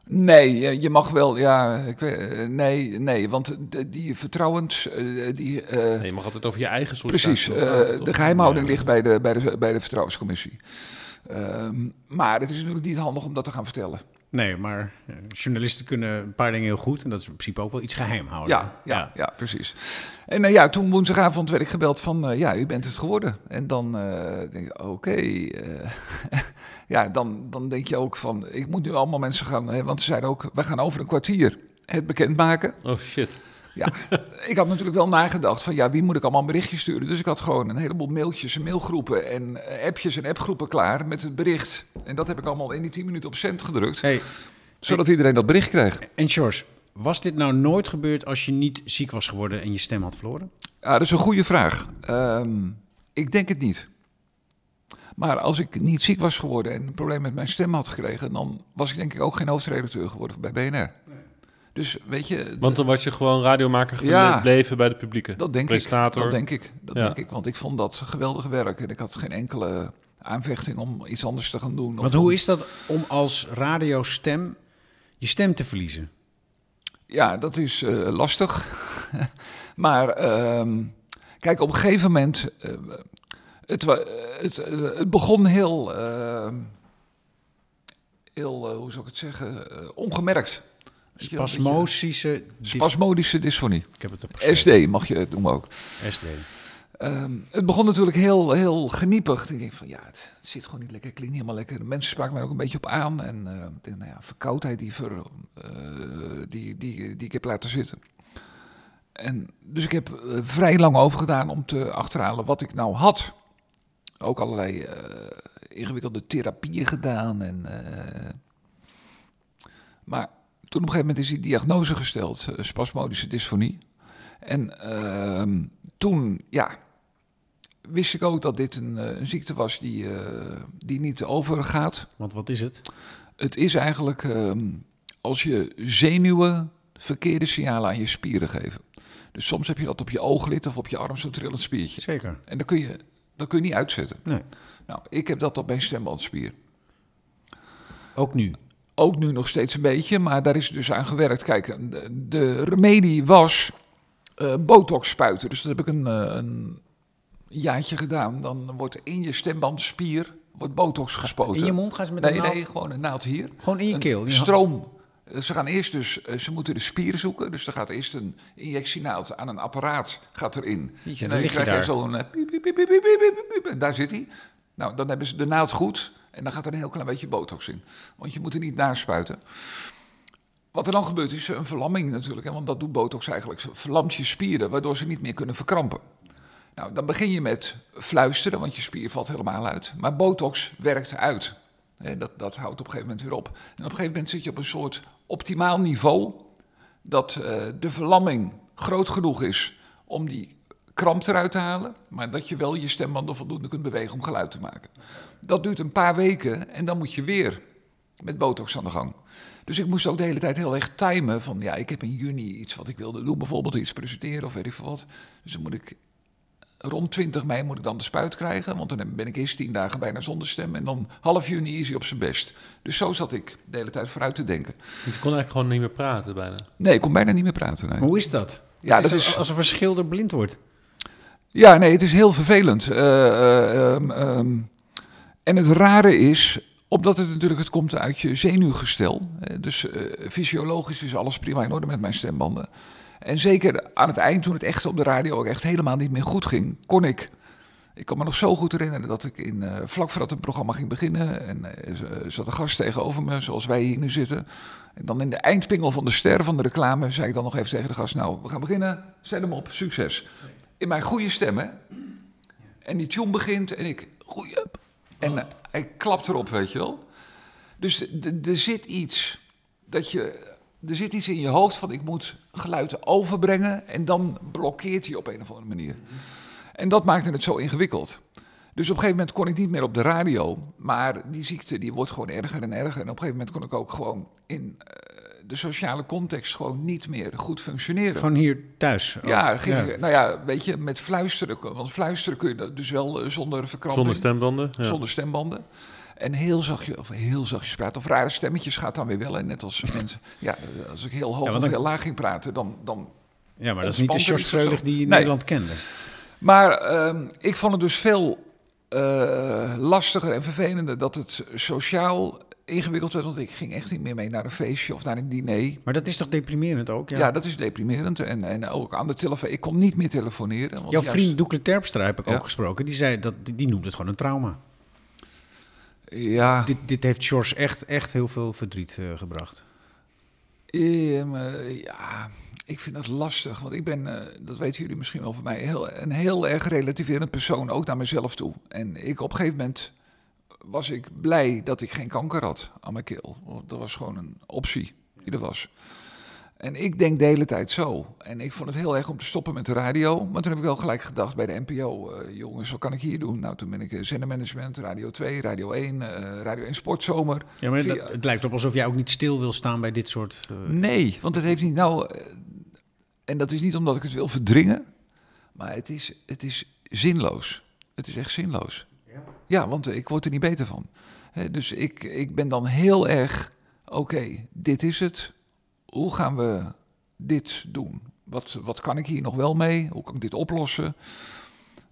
[SPEAKER 1] Nee, je mag wel, ja, ik weet, eh, nee, nee, want die vertrouwens, die... Uh,
[SPEAKER 3] nee, je mag altijd over je eigen soort
[SPEAKER 1] Precies, de geheimhouding ligt bij de, bij de, bij de vertrouwenscommissie. maar het is natuurlijk niet handig om dat te gaan vertellen.
[SPEAKER 2] Nee, maar uh, journalisten kunnen een paar dingen heel goed. En dat is in principe ook wel iets geheim houden.
[SPEAKER 1] Ja, ja, ja. ja precies. En uh, ja, toen woensdagavond werd ik gebeld van... Uh, ja, u bent het geworden. En dan denk ik, oké. Okay, ja, dan, dan denk je ook van... Ik moet nu allemaal mensen gaan... Hè, want ze zeiden ook, we gaan over een kwartier het bekendmaken.
[SPEAKER 3] Oh shit.
[SPEAKER 1] Ja, ik had natuurlijk wel nagedacht van ja, wie moet ik allemaal een berichtje sturen? Dus ik had gewoon een heleboel mailtjes en mailgroepen en eh, appjes en appgroepen klaar met het bericht. En dat heb ik allemaal in die 10 minuten op cent gedrukt,
[SPEAKER 2] Hey,
[SPEAKER 1] zodat iedereen dat bericht kreeg.
[SPEAKER 2] en George, was dit nou nooit gebeurd als je niet ziek was geworden en je stem had verloren?
[SPEAKER 1] Ja, dat is een goede vraag. Ehm, ik denk het niet. Maar als ik niet ziek was geworden en een probleem met mijn stem had gekregen, dan was ik denk ik ook geen hoofdredacteur geworden bij BNR. Dus weet je,
[SPEAKER 3] Want dan was je gewoon radiomaker
[SPEAKER 1] Ja.
[SPEAKER 3] gebleven bij de publieke.
[SPEAKER 1] dat denk
[SPEAKER 3] presentator.
[SPEAKER 1] ik. Dat denk ik. Dat
[SPEAKER 3] Ja.
[SPEAKER 1] denk ik. Want ik vond dat geweldig werk en ik had geen enkele aanvechting om iets anders te gaan doen.
[SPEAKER 2] Want hoe
[SPEAKER 1] om-
[SPEAKER 2] is dat om als radiostem je stem te verliezen?
[SPEAKER 1] Ja, dat is eh, lastig. maar ehm, kijk, op een gegeven moment. eh, het, eh, het begon heel. ehm, heel, hoe zou ik het zeggen? ongemerkt.
[SPEAKER 2] Spasmosische...
[SPEAKER 1] Spasmodische dysfonie.
[SPEAKER 2] Ik heb het opgeschreven.
[SPEAKER 1] SD mag je het noemen ook.
[SPEAKER 2] SD.
[SPEAKER 1] Ehm, het begon natuurlijk heel, heel geniepig. Ik denk van ja, het, zit gewoon niet lekker, het klinkt niet helemaal lekker. De mensen spraken mij ook een beetje op aan. En eh, nou ja, verkoudheid die, ver, eh, die, die, die ik heb laten zitten. En, dus ik heb eh, vrij lang over gedaan om te achterhalen wat ik nou had. Ook allerlei eh, ingewikkelde therapieën gedaan. En, eh, maar toen op een gegeven moment is die diagnose gesteld, eh, spasmodische dysfonie. En ehm, toen, ja, wist ik ook dat dit een, eh, een ziekte was die, eh, die niet overgaat.
[SPEAKER 2] Want wat is het?
[SPEAKER 1] Het is eigenlijk ehm, als je zenuwen verkeerde signalen aan je spieren geven. Dus soms heb je dat op je ooglid of op je arm, zo'n trillend spiertje.
[SPEAKER 2] Zeker.
[SPEAKER 1] En dan kun je, dat kun je niet uitzetten.
[SPEAKER 2] Nee.
[SPEAKER 1] Nou, ik heb dat op mijn stembandspier.
[SPEAKER 2] Ook nu.
[SPEAKER 1] Ook nu nog steeds een beetje, maar daar is dus aan gewerkt. Kijk, de, remedie was eh, botox spuiten. Dus dat heb ik een, eh, een jaartje gedaan. Dan wordt in je stembandspier wordt botox gespoten.
[SPEAKER 2] In je mond gaan ze met
[SPEAKER 1] nee,
[SPEAKER 2] een naald?
[SPEAKER 1] nee, gewoon een naald hier.
[SPEAKER 2] Gewoon in je
[SPEAKER 1] Een
[SPEAKER 2] keel.
[SPEAKER 1] Stroom. Eh, Ze gaan eerst dus, ze moeten de spier zoeken. Dus er gaat eerst een injectienaald aan een apparaat gaat erin.
[SPEAKER 2] Jeetje,
[SPEAKER 1] en
[SPEAKER 2] dan
[SPEAKER 1] dan
[SPEAKER 2] lig je
[SPEAKER 1] krijg je zo'n piep, piep, piep, piep, piep, piep, piep, en daar zit hij. Nou, dan hebben ze de naald goed en dan gaat er een heel klein beetje botox in. Want je moet er niet naar spuiten. Wat er dan gebeurt is een verlamming natuurlijk, hè, want dat doet botox eigenlijk. Ze verlamt je spieren, waardoor ze niet meer kunnen verkrampen. Nou, dan begin je met fluisteren, want je spier valt helemaal uit. Maar botox werkt uit. Dat, dat houdt op een gegeven moment weer op. En op een gegeven moment zit je op een soort optimaal niveau... dat eh, de verlamming groot genoeg is om die kramp eruit te halen... maar dat je wel je stembanden voldoende kunt bewegen om geluid te maken. Dat duurt een paar weken en dan moet je weer met botox aan de gang. Dus ik moest ook de hele tijd heel erg timen van... ja, ik heb in juni iets wat ik wilde doen, bijvoorbeeld iets presenteren of weet ik veel wat. Dus dan moet ik rond 20 mei moet ik dan de spuit krijgen. Want dan ben ik eerst 10 dagen bijna zonder stem. En dan half juni is hij op zijn best. Dus zo zat ik de hele tijd vooruit te denken.
[SPEAKER 3] Je kon eigenlijk gewoon niet meer praten bijna.
[SPEAKER 1] Nee, ik kon bijna niet meer praten. nee.
[SPEAKER 2] Hoe is dat?
[SPEAKER 1] Ja, dat
[SPEAKER 2] is
[SPEAKER 1] is-
[SPEAKER 2] als een verschilder blind wordt.
[SPEAKER 1] Ja, nee, het is heel vervelend. Eh, eh, ehm, ehm, en het rare is, omdat het natuurlijk het komt uit je zenuwgestel. dus eh, fysiologisch is alles prima in orde met mijn stembanden. En zeker aan het eind, toen het echt op de radio ook echt helemaal niet meer goed ging, kon ik. Ik kan me nog zo goed herinneren dat ik in, eh, vlak voordat het programma ging beginnen. En z- zat een gast tegenover me, zoals wij hier nu zitten. En dan in de eindpingel van de ster van de reclame zei ik dan nog even tegen de gast: Nou, we gaan beginnen. Zet hem op, succes. In mijn goede stem, hè? En die tune begint en ik, goeie. En eh, hij klapt erop, weet je wel. Dus er zit iets dat je. Er zit iets in je hoofd van ik moet geluiden overbrengen en dan blokkeert hij op een of andere manier. En dat maakte het zo ingewikkeld. Dus op een gegeven moment kon ik niet meer op de radio, maar die ziekte die wordt gewoon erger en erger. En op een gegeven moment kon ik ook gewoon in eh, de sociale context gewoon niet meer goed functioneren.
[SPEAKER 2] Gewoon hier thuis.
[SPEAKER 1] Ja,
[SPEAKER 2] Oh,
[SPEAKER 1] ging
[SPEAKER 2] ja.
[SPEAKER 1] ik- nou ja, weet je, met fluisteren. Want fluisteren kun je dat dus wel eh, zonder verkramping.
[SPEAKER 3] Zonder stembanden. Ja.
[SPEAKER 1] Zonder stembanden. En heel zachtjes, of heel zachtjes praten. Of rare stemmetjes gaat dan weer wel. En net als mensen, ja, als ik heel hoog
[SPEAKER 2] Ja,
[SPEAKER 1] of heel laag ging praten, dan... dan
[SPEAKER 2] Ja, maar dat is niet de George die je in
[SPEAKER 1] Nee.
[SPEAKER 2] Nederland kende.
[SPEAKER 1] Maar ehm, ik vond het dus veel eh, lastiger en vervelender dat het sociaal ingewikkeld werd. Want ik ging echt niet meer mee naar een feestje of naar een diner.
[SPEAKER 2] Maar dat is toch deprimerend ook? Ja.
[SPEAKER 1] Ja, dat is deprimerend. En, en ook aan de telefoon. Ik kon niet meer telefoneren. Want
[SPEAKER 2] Jouw
[SPEAKER 1] juist-
[SPEAKER 2] vriend Doekle Terpstra heb ik
[SPEAKER 1] Ja.
[SPEAKER 2] ook gesproken. Die zei dat die, noemde het gewoon een trauma.
[SPEAKER 1] Ja,
[SPEAKER 2] Dit, dit heeft George echt, echt heel veel verdriet eh, gebracht.
[SPEAKER 1] Ja, ik vind dat lastig. Want ik ben, eh, dat weten jullie misschien wel van mij, heel, een heel erg relativerend persoon, ook naar mezelf toe. En ik op een gegeven moment was ik blij dat ik geen kanker had aan mijn keel. Dat was gewoon een optie die er was. En ik denk de hele tijd zo. En ik vond het heel erg om te stoppen met de radio. Maar toen heb ik wel gelijk gedacht bij de NPO, eh, jongens, wat kan ik hier doen? Nou, toen ben ik eh, zendermanagement, Radio 2, Radio 1, eh, Radio 1 Sportzomer.
[SPEAKER 2] Ja, maar
[SPEAKER 1] Via-
[SPEAKER 2] dat- het lijkt op alsof jij ook niet stil wil staan bij dit soort...
[SPEAKER 1] Nee, want het heeft niet nou. En dat is niet omdat ik het wil verdringen, maar het is, het is zinloos. Het is echt zinloos. Ja, want ik word er niet beter van. Hè, dus ik, ik ben dan heel erg. Oké, dit is het. Hoe gaan we dit doen? Wat, wat kan ik hier nog wel mee? Hoe kan ik dit oplossen?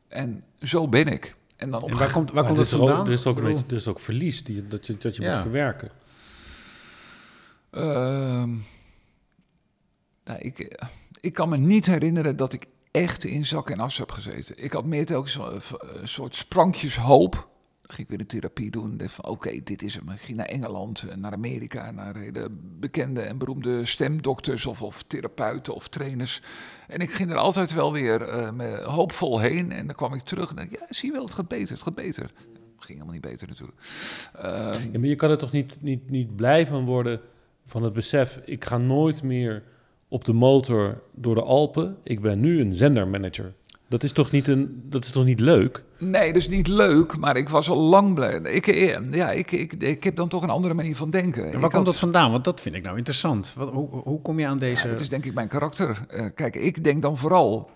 [SPEAKER 1] En zo ben ik. En dan op
[SPEAKER 2] En waar komt, waar komt
[SPEAKER 3] ook-
[SPEAKER 2] vandaan?
[SPEAKER 3] Er is ook, een beetje- er is ook verlies die, dat je, dat je
[SPEAKER 2] Ja.
[SPEAKER 3] moet verwerken.
[SPEAKER 1] Ehm, nou, ik, ik kan me niet herinneren dat ik echt in zak en as heb gezeten. Ik had meer telkens een, een soort sprankjes hoop. Ging ik weer een therapie doen. Dacht van, oké, dit is hem. Ik ging naar Engeland, eh, naar Amerika, naar hele bekende en beroemde stemdokters of, of therapeuten of trainers. En ik ging er altijd wel weer eh, hoopvol heen. En dan kwam ik terug en dacht, ja, zie je wel, het gaat beter, het gaat beter. Het ging helemaal niet beter natuurlijk. Ehm,
[SPEAKER 3] maar je kan er toch niet, niet, niet blij van worden van het besef... ik ga nooit meer op de motor door de Alpen. Ik ben nu een zendermanager. Dat is toch niet, een, dat is toch niet leuk?
[SPEAKER 1] Nee, dat is niet leuk, maar ik was al lang blij. Ik, eh, ja, ik, ik, ik heb dan toch een andere manier van denken.
[SPEAKER 2] en
[SPEAKER 1] Ik
[SPEAKER 2] waar
[SPEAKER 1] had-
[SPEAKER 2] komt dat vandaan? Want dat vind ik nou interessant. Wat, hoe, hoe kom je aan deze...
[SPEAKER 1] Ja, het is denk ik mijn karakter. Eh, kijk, ik denk dan vooral.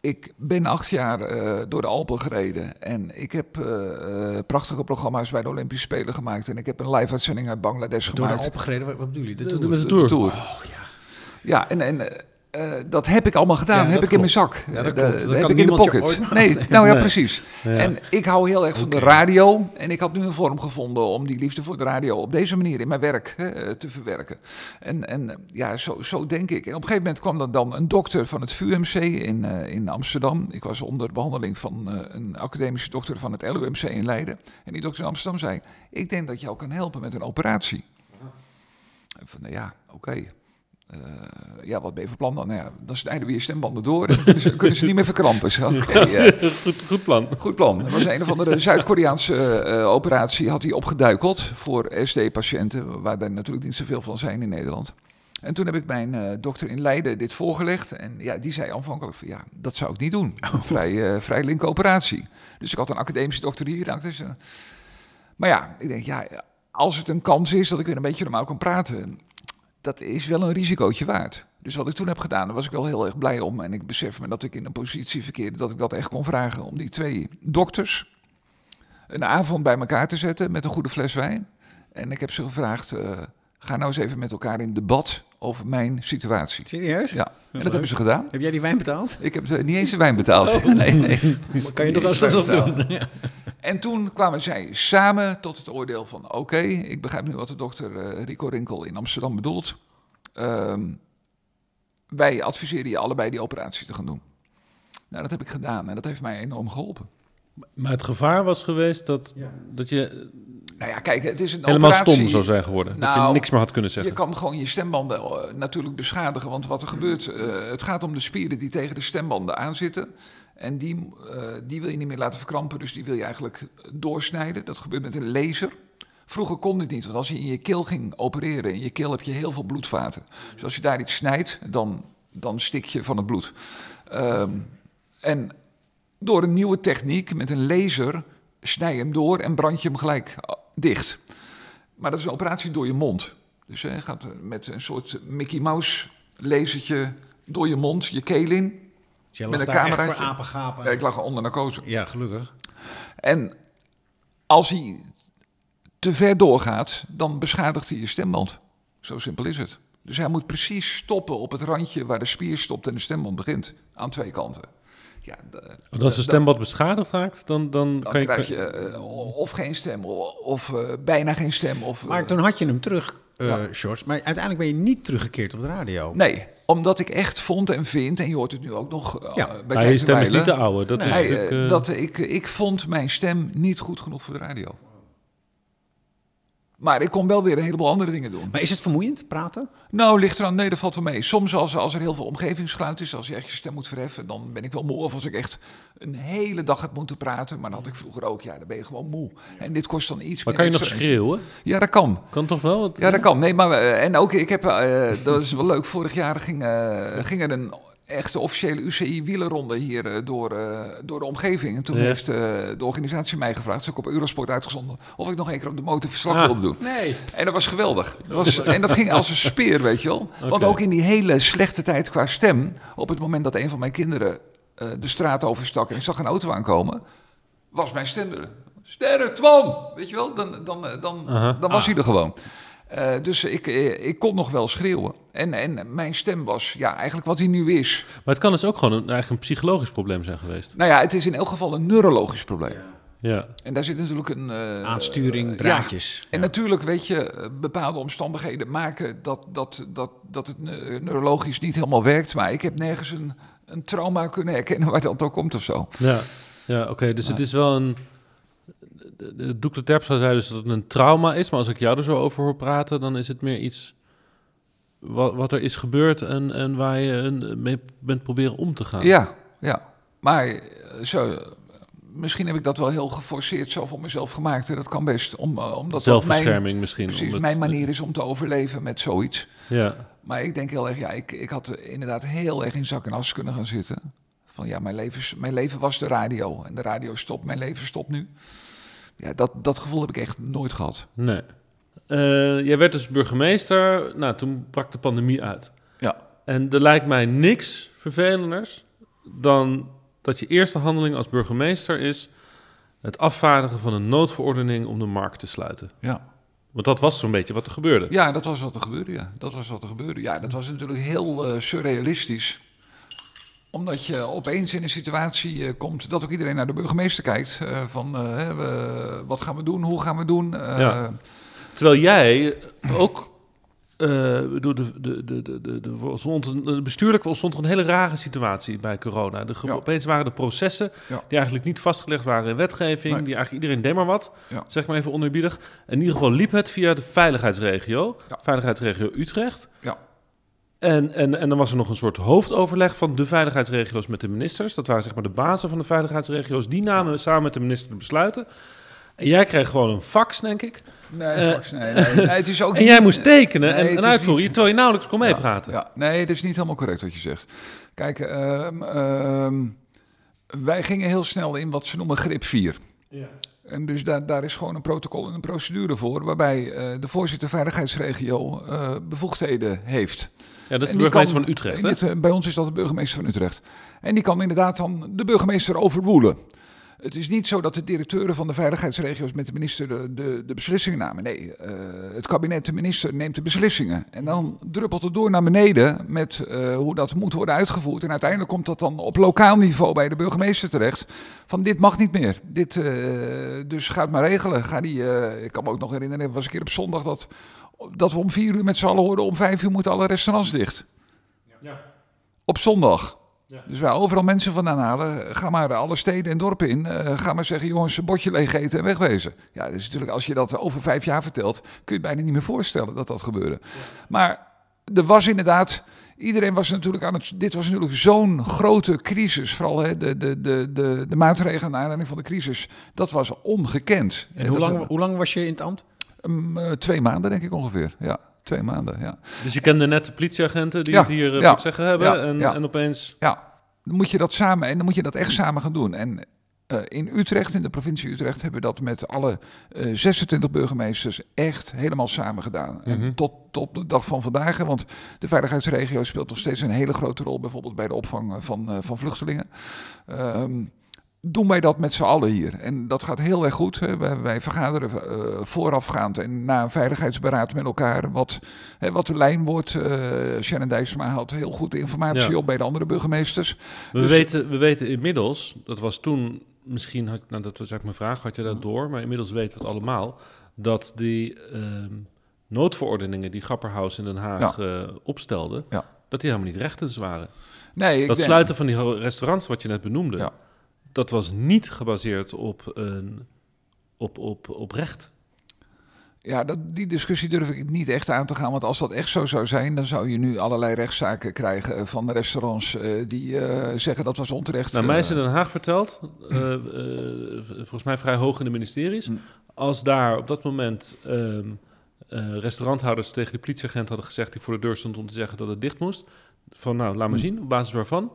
[SPEAKER 1] Ik ben acht jaar eh, door de Alpen gereden. En ik heb prachtige programma's bij de Olympische Spelen gemaakt. En ik heb een live-uitzending uit Bangladesh
[SPEAKER 2] door de
[SPEAKER 1] gemaakt.
[SPEAKER 2] Alpen gereden, wat, wat bedoel je? De
[SPEAKER 3] De-
[SPEAKER 2] Tour?
[SPEAKER 3] de- de
[SPEAKER 1] De
[SPEAKER 3] Tour.
[SPEAKER 1] Tour. Ja, en, en eh, eh, dat heb ik allemaal gedaan.
[SPEAKER 2] Ja,
[SPEAKER 1] heb ik in mijn zak.
[SPEAKER 2] Ja, dat
[SPEAKER 1] Eh.
[SPEAKER 2] Dat
[SPEAKER 1] heb ik in de pocket. Nee, nou ja,
[SPEAKER 3] Nee.
[SPEAKER 1] precies.
[SPEAKER 3] Ja.
[SPEAKER 1] En ik hou heel erg van de radio. En ik had nu een vorm gevonden om die liefde voor de radio op deze manier in mijn werk hè, te verwerken. En, en eh, ja, zo, zo denk ik. En op een gegeven moment kwam er dan een dokter van het VUMC in, eh, in Amsterdam. Ik was onder behandeling van eh, een academische dokter van het LUMC in Leiden. En die dokter in Amsterdam zei: Ik denk dat jou kan helpen met een operatie. En van, nou ja, oké. Eh, ja, wat ben je van plan dan? Nou ja, dan snijden we je stembanden door dan kunnen ze, kunnen ze niet meer verkrampen. Zo, eh,
[SPEAKER 3] goed, goed plan.
[SPEAKER 1] goed plan. Dat was een of andere Zuid-Koreaanse eh, operatie, had hij opgeduikeld voor SD-patiënten, waar er natuurlijk niet zoveel van zijn in Nederland. En toen heb ik mijn dokter in Leiden dit voorgelegd. En ja, die zei aanvankelijk van ja, dat zou ik niet doen. Een vrij, vrij linker operatie. Dus ik had een academische dokter hier. nou, Dus, maar ja, ik denk ja, als het een kans is dat ik weer een beetje normaal kan praten, dat is wel een risicootje waard. Dus wat ik toen heb gedaan, daar was ik wel heel erg blij om. En ik besef me dat ik in een positie verkeerde dat ik dat echt kon vragen om die twee dokters een avond bij elkaar te zetten met een goede fles wijn. En ik heb ze gevraagd, eh, ga nou eens even met elkaar in debat over mijn situatie.
[SPEAKER 2] Serieus?
[SPEAKER 1] Ja, en dat hebben ze gedaan.
[SPEAKER 2] Heb jij die wijn betaald?
[SPEAKER 1] Ik heb ze niet eens de wijn betaald. Nee, nee.
[SPEAKER 2] Kan je nog eens dat op doen?
[SPEAKER 1] betaald. En toen kwamen zij samen tot het oordeel van... oké, ik begrijp nu wat de dokter eh, Rico Rinkel in Amsterdam bedoelt. Ehm, wij adviseren je allebei die operatie te gaan doen. Nou, dat heb ik gedaan en dat heeft mij enorm geholpen.
[SPEAKER 3] Maar het gevaar was geweest dat, dat je
[SPEAKER 1] Nou ja, kijk, het is een
[SPEAKER 3] helemaal
[SPEAKER 1] operatie...
[SPEAKER 3] stom zou zijn geworden. dat je
[SPEAKER 1] Nou,
[SPEAKER 3] niks meer had kunnen
[SPEAKER 1] Je
[SPEAKER 3] zeggen.
[SPEAKER 1] kan gewoon je stembanden eh, natuurlijk beschadigen. Want wat er gebeurt, eh, het gaat om de spieren die tegen de stembanden aanzitten. En die, eh, die wil je niet meer laten verkrampen, dus die wil je eigenlijk doorsnijden. Dat gebeurt met een laser. Vroeger kon dit niet, want als je in je keel ging opereren, in je keel heb je heel veel bloedvaten. Dus als je daar iets snijdt, dan, dan stik je van het bloed. Ehm, en door een nieuwe techniek met een laser snij je hem door en brand je hem gelijk eh, dicht. Maar dat is een operatie door je mond. Dus je gaat met een soort Mickey Mouse lasertje door je mond, je keel in.
[SPEAKER 2] Dus jij
[SPEAKER 1] Met
[SPEAKER 2] lag
[SPEAKER 1] een
[SPEAKER 2] daar echt
[SPEAKER 1] cameraatje.
[SPEAKER 2] voor apengapen.
[SPEAKER 1] Ja, ik lag onder narcose.
[SPEAKER 2] Ja, gelukkig.
[SPEAKER 1] En als hij te ver doorgaat, dan beschadigt hij je stemband. Zo simpel is het. Dus hij moet precies stoppen op het randje waar de spier stopt en de stemband begint. Aan twee kanten. Ja, de-
[SPEAKER 3] Want als de stemband beschadigd raakt, dan, dan,
[SPEAKER 1] dan
[SPEAKER 3] kan je...
[SPEAKER 1] krijg je eh, of geen stem, of eh, bijna geen stem. Of,
[SPEAKER 2] Maar
[SPEAKER 1] eh,
[SPEAKER 2] toen had je hem terug, eh
[SPEAKER 1] Ja.
[SPEAKER 2] George. Maar uiteindelijk ben je niet teruggekeerd op de radio.
[SPEAKER 1] Nee, omdat ik echt vond en vind, en je hoort het nu ook nog eh,
[SPEAKER 2] Ja.
[SPEAKER 1] bij
[SPEAKER 3] Maar
[SPEAKER 1] Tijd
[SPEAKER 3] je stem is niet te
[SPEAKER 1] Wijlen.
[SPEAKER 3] oude. Dat is
[SPEAKER 1] Nee, eh, dat ik, ik vond mijn stem niet goed genoeg voor de radio. Maar ik kon wel weer een heleboel andere dingen doen.
[SPEAKER 2] Maar is het vermoeiend, praten?
[SPEAKER 1] Nou, ligt eraan. Nee, dat valt wel mee. Soms als, als er heel veel omgevingsgeluid is, als je echt je stem moet verheffen, dan ben ik wel moe. Of als ik echt een hele dag heb moeten praten. Maar dat had ik vroeger ook. Ja, dan ben je gewoon moe. En dit kost dan iets
[SPEAKER 3] Maar
[SPEAKER 1] meer
[SPEAKER 3] kan je nog schreeuwen?
[SPEAKER 1] Ja, dat kan.
[SPEAKER 3] Kan toch wel? Het-
[SPEAKER 1] Ja, dat kan. Nee, maar eh, en ook ik heb, eh, dat is wel leuk. Vorig jaar ging, eh, ging er een echte officiële UCI wielerronde hier eh, door, eh, door de omgeving. En toen
[SPEAKER 3] Ja.
[SPEAKER 1] heeft eh, de organisatie mij gevraagd, dus ik op Eurosport uitgezonden, of ik nog één keer op de motor verslag
[SPEAKER 3] Ah.
[SPEAKER 1] wilde doen.
[SPEAKER 2] Nee.
[SPEAKER 1] En dat was geweldig. Dat was, en dat ging als een speer, weet je wel. Want ook in die hele slechte tijd qua stem, op het moment dat een van mijn kinderen eh, de straat overstak en ik zag een auto aankomen, was mijn stem er. Sterren, Twan! Weet je wel, dan, dan, dan, dan was hij er gewoon. Eh, dus ik, eh, ik kon nog wel schreeuwen. En, en mijn stem was ja, eigenlijk wat hij nu is.
[SPEAKER 3] Maar het kan dus ook gewoon een, eigenlijk een psychologisch probleem zijn geweest.
[SPEAKER 1] Nou ja, het is in elk geval een neurologisch probleem.
[SPEAKER 3] Ja.
[SPEAKER 1] En daar zit natuurlijk een... eh,
[SPEAKER 2] Aansturing,
[SPEAKER 1] ja.
[SPEAKER 2] draadjes.
[SPEAKER 1] En natuurlijk, weet je, bepaalde omstandigheden maken dat, dat, dat, dat het ne- neurologisch niet helemaal werkt. Maar ik heb nergens een, een trauma kunnen herkennen waar dat door komt of zo.
[SPEAKER 3] Ja, ja oké. Dus het is wel een... Dr. Terpstra zei dus dat het een trauma is. Maar als ik jou er zo over hoor praten, dan is het meer iets... Wat, wat er is gebeurd en, en waar je een, mee bent proberen om te gaan.
[SPEAKER 1] Ja, ja. Maar eh, zo, misschien heb ik dat wel heel geforceerd zo voor mezelf gemaakt. En dat kan best. Om, eh, omdat dat
[SPEAKER 3] Zelfbescherming
[SPEAKER 1] mijn,
[SPEAKER 3] misschien.
[SPEAKER 1] precies, mijn manier is om te overleven met zoiets.
[SPEAKER 3] Ja,
[SPEAKER 1] Maar ik denk heel erg, ja, ik, ik had inderdaad heel erg in zak en as kunnen gaan zitten. Van ja, mijn leven, mijn leven was de radio. En de radio stopt, mijn leven stopt nu. Ja, dat, dat gevoel heb ik echt nooit gehad.
[SPEAKER 3] nee. Eh, jij werd dus burgemeester. Nou, toen brak de pandemie uit.
[SPEAKER 1] Ja.
[SPEAKER 3] En er lijkt mij niks vervelenders dan dat je eerste handeling als burgemeester is het afvaardigen van een noodverordening om de markt te sluiten.
[SPEAKER 1] Ja.
[SPEAKER 3] Want dat was zo'n beetje wat er gebeurde.
[SPEAKER 1] ja, dat was wat er gebeurde, ja. Dat was wat er gebeurde. Ja, dat was natuurlijk heel eh, surrealistisch. Omdat je opeens in een situatie eh, komt dat ook iedereen naar de burgemeester kijkt. eh, van, eh, we- wat gaan we doen, hoe gaan we doen?
[SPEAKER 3] Ja. Terwijl jij ook. bedoel, de, de, de, de, de, bestuurlijk ontstond er een hele rare situatie bij corona. De,
[SPEAKER 1] Ja.
[SPEAKER 3] Opeens waren de processen
[SPEAKER 1] Ja.
[SPEAKER 3] die eigenlijk niet vastgelegd waren in wetgeving,
[SPEAKER 1] Nee.
[SPEAKER 3] die eigenlijk iedereen deed maar wat,
[SPEAKER 1] Ja.
[SPEAKER 3] zeg maar even oneerbiedig. In ieder geval liep het via de veiligheidsregio, veiligheidsregio Utrecht.
[SPEAKER 1] Ja.
[SPEAKER 3] En, en, en dan was er nog een soort hoofdoverleg van de veiligheidsregio's met de ministers. Dat waren zeg maar de bazen van de veiligheidsregio's. Die namen samen met de minister de besluiten. En jij kreeg gewoon een fax, denk ik.
[SPEAKER 1] Nee,
[SPEAKER 3] Eh,
[SPEAKER 1] fax, nee, nee, nee, het is ook
[SPEAKER 3] En jij moest tekenen
[SPEAKER 1] Nee,
[SPEAKER 3] en, en uitvoeren,
[SPEAKER 1] niet-
[SPEAKER 3] terwijl je nauwelijks kon meepraten.
[SPEAKER 1] Ja, nee, dat is niet helemaal correct wat je zegt. Kijk, ehm, ehm, wij gingen heel snel in wat ze noemen grip 4.
[SPEAKER 3] Ja.
[SPEAKER 1] En dus daar, daar is gewoon een protocol en een procedure voor, waarbij eh, de voorzitter veiligheidsregio eh, bevoegdheden heeft.
[SPEAKER 3] Ja, dat is de burgemeester
[SPEAKER 1] kan-
[SPEAKER 3] van Utrecht, hè?
[SPEAKER 1] dit, eh, bij ons is dat de burgemeester van Utrecht. En die kan inderdaad dan de burgemeester overwoelen. Het is niet zo dat de directeuren van de veiligheidsregio's met de minister de, de, de beslissingen namen. Nee, eh, het kabinet, de minister, neemt de beslissingen. En dan druppelt het door naar beneden met eh, hoe dat moet worden uitgevoerd. En uiteindelijk komt dat dan op lokaal niveau bij de burgemeester terecht. Van dit mag niet meer. Dit, eh, dus ga het maar regelen. Ga die, ik kan me ook nog herinneren, er was een keer op zondag dat, dat we om vier uur met z'n allen hoorden... om vijf uur moeten alle restaurants dicht.
[SPEAKER 3] Ja.
[SPEAKER 1] Op zondag.
[SPEAKER 3] Ja.
[SPEAKER 1] Dus wij overal mensen vandaan halen. Ga maar alle steden en dorpen in. eh, ga maar zeggen, jongens, een bordje leeg eten en wegwezen. Ja, dat is natuurlijk, als je dat over vijf jaar vertelt, kun je het bijna niet meer voorstellen dat dat gebeurde. Maar er was inderdaad, iedereen was natuurlijk aan het, dit was natuurlijk zo'n grote crisis. Vooral hè, de, de, de, de, de maatregelen naar aanleiding van de crisis. Dat was ongekend.
[SPEAKER 2] En hoe
[SPEAKER 1] Dat-
[SPEAKER 2] lang, hoe lang was je in het ambt?
[SPEAKER 1] Um, eh, twee maanden denk ik ongeveer. Ja, twee maanden, ja.
[SPEAKER 3] Dus je kende net de politieagenten die
[SPEAKER 1] Ja,
[SPEAKER 3] het hier eh,
[SPEAKER 1] ja,
[SPEAKER 3] zeggen hebben.
[SPEAKER 1] ja,
[SPEAKER 3] en, en opeens...
[SPEAKER 1] Ja, dan moet je dat samen en dan moet je dat echt samen gaan doen. En eh, in Utrecht, in de provincie Utrecht, hebben we dat met alle eh, 26 burgemeesters echt helemaal samen gedaan.
[SPEAKER 3] Mhm.
[SPEAKER 1] En tot, tot de dag van vandaag, want de veiligheidsregio speelt nog steeds een hele grote rol, bijvoorbeeld bij de opvang eh, van, eh, van vluchtelingen. Ehm, doen wij dat met z'n allen hier. En dat gaat heel erg goed. Hè. Wij, vergaderen eh, voorafgaand en na een veiligheidsberaad met elkaar wat, hè, wat de lijn wordt. Eh Shannon Dijsma had heel goed informatie
[SPEAKER 3] Ja.
[SPEAKER 1] op bij de andere burgemeesters.
[SPEAKER 3] We,
[SPEAKER 1] Dus-
[SPEAKER 3] weten, we weten inmiddels, dat was toen, misschien had, nou, dat was eigenlijk mijn vraag, had je dat door, maar inmiddels weten we het allemaal, dat die ehm, noodverordeningen die Grapperhaus in Den Haag eh, opstelde,
[SPEAKER 1] Ja.
[SPEAKER 3] dat die helemaal niet rechtens waren.
[SPEAKER 1] Nee, ik
[SPEAKER 3] dat
[SPEAKER 1] denk-
[SPEAKER 3] sluiten van die restaurants, wat je net benoemde,
[SPEAKER 1] Ja.
[SPEAKER 3] Dat was niet gebaseerd op, een, op, op, op recht.
[SPEAKER 1] Ja, dat, die discussie durf ik niet echt aan te gaan. Want als dat echt zo zou zijn, dan zou je nu allerlei rechtszaken krijgen eh, van restaurants eh, die eh, zeggen dat was onterecht.
[SPEAKER 3] Nou, mij is in Den Haag verteld, volgens mij vrij hoog in de ministeries,
[SPEAKER 1] Hm.
[SPEAKER 3] als daar op dat moment ehm, eh, restauranthouders tegen de politieagent hadden gezegd die voor de deur stond om te zeggen dat het dicht moest, van nou, laat maar
[SPEAKER 1] Hm.
[SPEAKER 3] zien, op basis waarvan,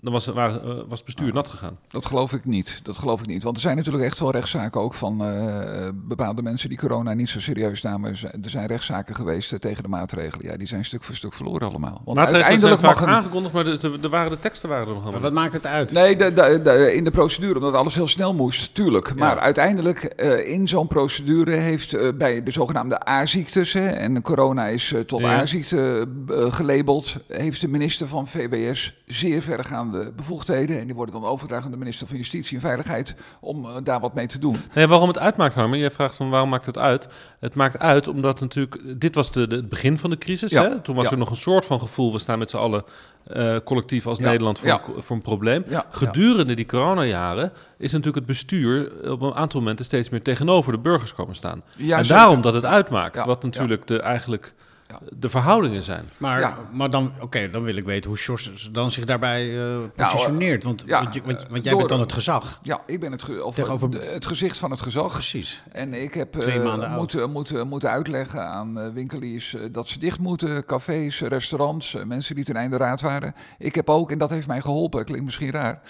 [SPEAKER 3] dan was, waren, eh, was het bestuur nat gegaan.
[SPEAKER 1] Dat geloof ik niet. Dat geloof ik niet. Want er zijn natuurlijk echt wel rechtszaken ook van eh, bepaalde mensen die corona niet zo serieus namen. Er zijn rechtszaken geweest eh, tegen de maatregelen. Ja, die zijn stuk voor stuk verloren allemaal. Want
[SPEAKER 3] Maatregelen zijn
[SPEAKER 1] uiteindelijk
[SPEAKER 3] vaak
[SPEAKER 1] mag een,
[SPEAKER 3] aangekondigd, maar de, de, de, waren de teksten waren er nog
[SPEAKER 2] Maar
[SPEAKER 3] allemaal.
[SPEAKER 2] wat maakt het uit?
[SPEAKER 1] Nee, de, de, de- in de procedure, omdat alles heel snel moest, tuurlijk. Maar
[SPEAKER 2] Ja.
[SPEAKER 1] uiteindelijk, eh, in zo'n procedure heeft bij de zogenaamde A-ziektes, hè, en corona is tot
[SPEAKER 3] Ja.
[SPEAKER 1] A-ziekte gelabeld, heeft de minister van VWS zeer verregaande bevoegdheden. En die worden dan overgedragen aan de minister van Justitie en Veiligheid om eh, daar wat mee te doen.
[SPEAKER 3] Nee, waarom het uitmaakt, Harmen? Jij vraagt van waarom maakt het uit? Het maakt uit omdat natuurlijk... Dit was de, de- het begin van de crisis.
[SPEAKER 1] Ja,
[SPEAKER 3] Hè? Toen was
[SPEAKER 1] ja.
[SPEAKER 3] er nog een soort van gevoel... we staan met z'n allen eh, collectief als
[SPEAKER 1] Ja,
[SPEAKER 3] Nederland voor, een, voor een probleem. Gedurende die coronajaren is natuurlijk het bestuur... op een aantal momenten steeds meer tegenover de burgers komen staan.
[SPEAKER 1] Ja,
[SPEAKER 3] en daarom dat het uitmaakt. Wat natuurlijk de, eigenlijk
[SPEAKER 1] Ja.
[SPEAKER 3] de verhoudingen zijn.
[SPEAKER 2] Maar,
[SPEAKER 1] Ja.
[SPEAKER 2] maar dan, oké, dan wil ik weten hoe Sjors dan zich daarbij eh, positioneert. Want,
[SPEAKER 1] ja,
[SPEAKER 2] want, want, want jij
[SPEAKER 1] door-
[SPEAKER 2] bent dan het gezag.
[SPEAKER 1] Ja, ik ben het, ge- of,
[SPEAKER 2] Tegenover-
[SPEAKER 1] de- het gezicht van het gezag.
[SPEAKER 2] Precies.
[SPEAKER 1] En ik heb
[SPEAKER 2] Twee
[SPEAKER 1] eh, moeten, moeten, moeten uitleggen aan eh, winkeliers eh, dat ze dicht moeten. Cafés, restaurants, eh, mensen die ten einde raad waren. Ik heb ook, en dat heeft mij geholpen, klinkt misschien raar.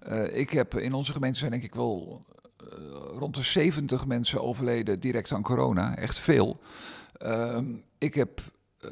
[SPEAKER 1] eh, ik heb in onze gemeente zijn denk ik wel eh, rond de 70 mensen overleden direct aan corona. Echt veel. Ehm, ik heb eh,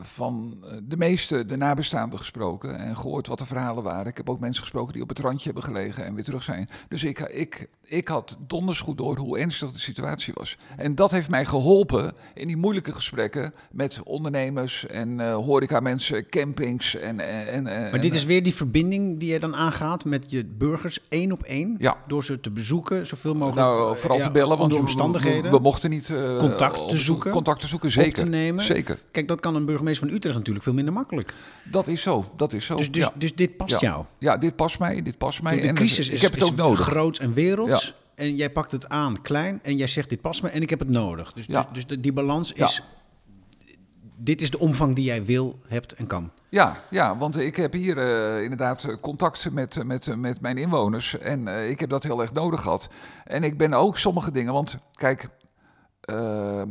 [SPEAKER 1] van eh, de meeste de nabestaanden gesproken en gehoord wat de verhalen waren. Ik heb ook mensen gesproken die op het randje hebben gelegen en weer terug zijn. Dus ik, ik, ik had donders goed door hoe ernstig de situatie was. En dat heeft mij geholpen in die moeilijke gesprekken met ondernemers en eh horecamensen, campings. En, en, en,
[SPEAKER 2] Maar dit is weer die verbinding die je dan aangaat met je burgers één op één.
[SPEAKER 1] Ja.
[SPEAKER 2] Door ze te bezoeken, zoveel mogelijk.
[SPEAKER 1] Nou, vooral
[SPEAKER 2] ja,
[SPEAKER 1] te bellen, want we-
[SPEAKER 2] omstandigheden.
[SPEAKER 1] We, we mochten niet
[SPEAKER 2] Contact te zoeken,
[SPEAKER 1] Contact te zoeken, zeker.
[SPEAKER 2] te nemen.
[SPEAKER 1] Zeker.
[SPEAKER 2] Kijk, dat kan een burgemeester van Utrecht natuurlijk veel minder makkelijk.
[SPEAKER 1] Dat is zo. Dat is zo.
[SPEAKER 2] Dus, dus,
[SPEAKER 1] ja.
[SPEAKER 2] dus dit past
[SPEAKER 1] Ja.
[SPEAKER 2] jou.
[SPEAKER 1] ja, dit past mij. Dit past mij.
[SPEAKER 2] De
[SPEAKER 1] En
[SPEAKER 2] crisis
[SPEAKER 1] ik
[SPEAKER 2] is,
[SPEAKER 1] heb het
[SPEAKER 2] is
[SPEAKER 1] ook nodig.
[SPEAKER 2] groot en werelds. En jij pakt het aan klein en jij zegt dit past me en ik heb het nodig. Dus, dus, dus de- die balans is... Dit is de omvang die jij wil, hebt en kan.
[SPEAKER 1] Ja, ja, want ik heb hier eh, inderdaad eh, contact met, met, eh, met mijn inwoners. En ik heb dat heel erg nodig gehad. En ik ben ook sommige dingen, want kijk, ehm,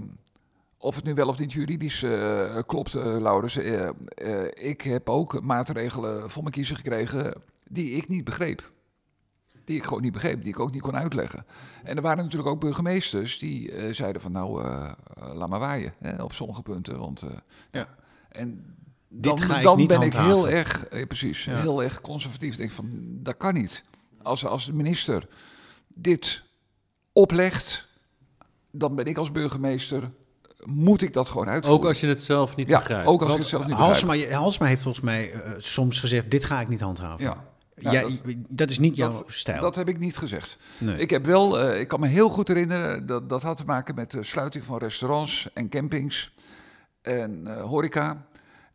[SPEAKER 1] of het nu wel of niet juridisch eh, klopt, eh Laurens. eh, ik heb ook maatregelen voor mijn kiezer gekregen die ik niet begreep. Die ik gewoon niet begreep, die ik ook niet kon uitleggen. En er waren natuurlijk ook burgemeesters die zeiden van nou, laat maar waaien hè, op sommige punten. Want,
[SPEAKER 2] Ja.
[SPEAKER 1] En
[SPEAKER 2] Dit
[SPEAKER 1] dan,
[SPEAKER 2] ga ik
[SPEAKER 1] dan
[SPEAKER 2] niet
[SPEAKER 1] ben ik heel erg, eh, precies,
[SPEAKER 2] Ja.
[SPEAKER 1] heel erg conservatief. Ik denk van, dat kan niet. Als, als de minister dit oplegt, dan ben ik als burgemeester, moet ik dat gewoon uitvoeren.
[SPEAKER 3] Ook als je het zelf niet
[SPEAKER 1] ja,
[SPEAKER 3] begrijpt.
[SPEAKER 1] ook als ik
[SPEAKER 2] Want
[SPEAKER 1] het zelf niet begrijp.
[SPEAKER 2] Halsema, Halsema heeft volgens mij eh, soms gezegd, dit ga ik niet handhaven.
[SPEAKER 1] Ja.
[SPEAKER 2] Ja,
[SPEAKER 1] Ja,
[SPEAKER 2] dat, dat is niet jouw
[SPEAKER 1] dat-
[SPEAKER 2] stijl.
[SPEAKER 1] Dat heb ik niet gezegd.
[SPEAKER 2] nee.
[SPEAKER 1] Ik heb wel, eh, ik kan me heel goed herinneren, dat, dat had te maken met de sluiting van restaurants en campings en eh, horeca.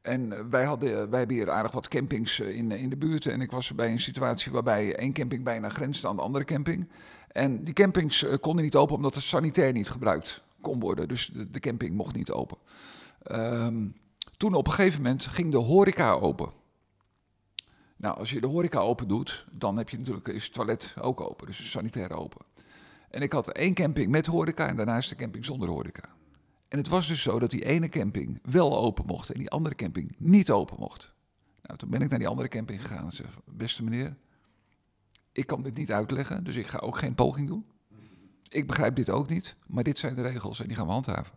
[SPEAKER 1] En wij, hadden, wij hebben hier aardig wat campings in, in de buurt. En ik was bij een situatie waarbij één camping bijna grensde aan de andere camping. En die campings konden niet open omdat het sanitair niet gebruikt kon worden. Dus de, camping mocht niet open. Ehm, toen op een gegeven moment ging de horeca open. Nou, als je de horeca open doet, dan heb je natuurlijk het toilet ook open, dus sanitair open. En ik had één camping met horeca en daarnaast de camping zonder horeca. En het was dus zo dat die ene camping wel open mocht en die andere camping niet open mocht. Nou, toen ben ik naar die andere camping gegaan en zei: Beste meneer, ik kan dit niet uitleggen, dus ik ga ook geen poging doen. Ik begrijp dit ook niet, maar dit zijn de regels en die gaan we handhaven.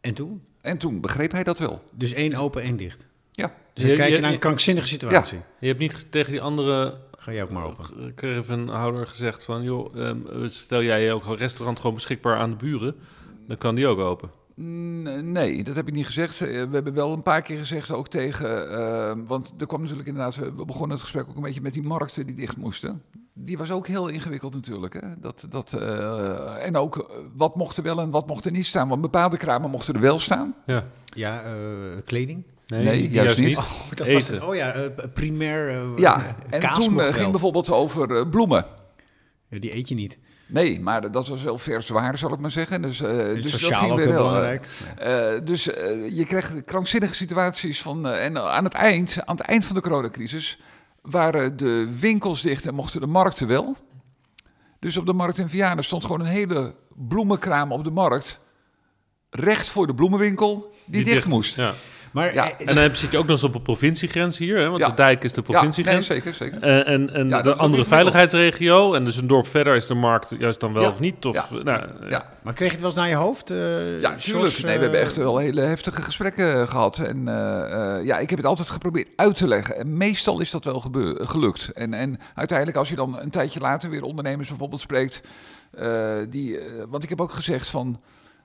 [SPEAKER 2] En toen?
[SPEAKER 1] En toen begreep hij dat wel.
[SPEAKER 2] Dus één open, één dicht.
[SPEAKER 1] Ja,
[SPEAKER 2] Dus dan
[SPEAKER 3] Je-
[SPEAKER 2] kijk je
[SPEAKER 3] je-
[SPEAKER 2] naar een krankzinnige situatie.
[SPEAKER 3] Je hebt niet tegen die andere
[SPEAKER 2] Ga jij ook maar open.
[SPEAKER 3] caravanhouder gezegd van... joh, ehm, stel jij ook een restaurant gewoon beschikbaar aan de buren... dan kan die ook open.
[SPEAKER 1] Nee, dat heb ik niet gezegd. Eh, We hebben wel een paar keer gezegd ook tegen. eh, want er kwam natuurlijk inderdaad. We begonnen het gesprek ook een beetje met die markten die dicht moesten. Die was ook heel ingewikkeld natuurlijk. Hè? Dat, dat, eh, en ook eh, wat mocht er wel en wat mocht er niet staan. Want bepaalde kramen mochten er wel staan.
[SPEAKER 3] Ja.
[SPEAKER 2] Ja, eh, kleding?
[SPEAKER 1] Nee, juist niet.
[SPEAKER 2] Oh, dat was het. Oh ja, primair.
[SPEAKER 1] Ja, en toen
[SPEAKER 2] mocht wel.
[SPEAKER 1] ging bijvoorbeeld over bloemen.
[SPEAKER 2] Ja, die eet je niet.
[SPEAKER 1] Nee, maar dat was wel verzwaar, zal ik maar zeggen. Dus, uh, dus
[SPEAKER 2] sociaal
[SPEAKER 1] dat ging
[SPEAKER 2] ook
[SPEAKER 1] weer
[SPEAKER 2] heel
[SPEAKER 1] heel,
[SPEAKER 2] belangrijk.
[SPEAKER 1] uh, dus je kreeg krankzinnige situaties van. en aan het eind, aan het eind van de coronacrisis, waren de winkels dicht en mochten de markten wel. Dus op de markt in Vianen stond gewoon een hele bloemenkraam op de markt. Recht voor de bloemenwinkel, die, dicht, dicht, moest.
[SPEAKER 3] Ja.
[SPEAKER 2] Maar,
[SPEAKER 1] Ja.
[SPEAKER 2] eh,
[SPEAKER 3] En dan zit je ook nog eens op een provinciegrens hier, hè? want
[SPEAKER 1] Ja.
[SPEAKER 3] de dijk is de
[SPEAKER 1] Ja, nee,
[SPEAKER 3] provinciegrens.
[SPEAKER 1] zeker, zeker.
[SPEAKER 3] Eh, en en
[SPEAKER 1] Ja,
[SPEAKER 3] de andere veiligheidsregio, en dus een dorp verder is de markt juist dan wel
[SPEAKER 1] Ja.
[SPEAKER 3] of niet. Of,
[SPEAKER 1] Ja.
[SPEAKER 3] nou,
[SPEAKER 1] Ja.
[SPEAKER 2] maar kreeg je het wel eens naar je hoofd? eh,
[SPEAKER 1] Ja, tuurlijk. Nee, we
[SPEAKER 2] eh,
[SPEAKER 1] hebben echt wel hele heftige gesprekken gehad. En eh, eh, ja, ik heb het altijd geprobeerd uit te leggen. En meestal is dat wel gebeur- gelukt. En, en uiteindelijk, als je dan een tijdje later weer ondernemers bijvoorbeeld spreekt, eh, die, eh, want ik heb ook gezegd van.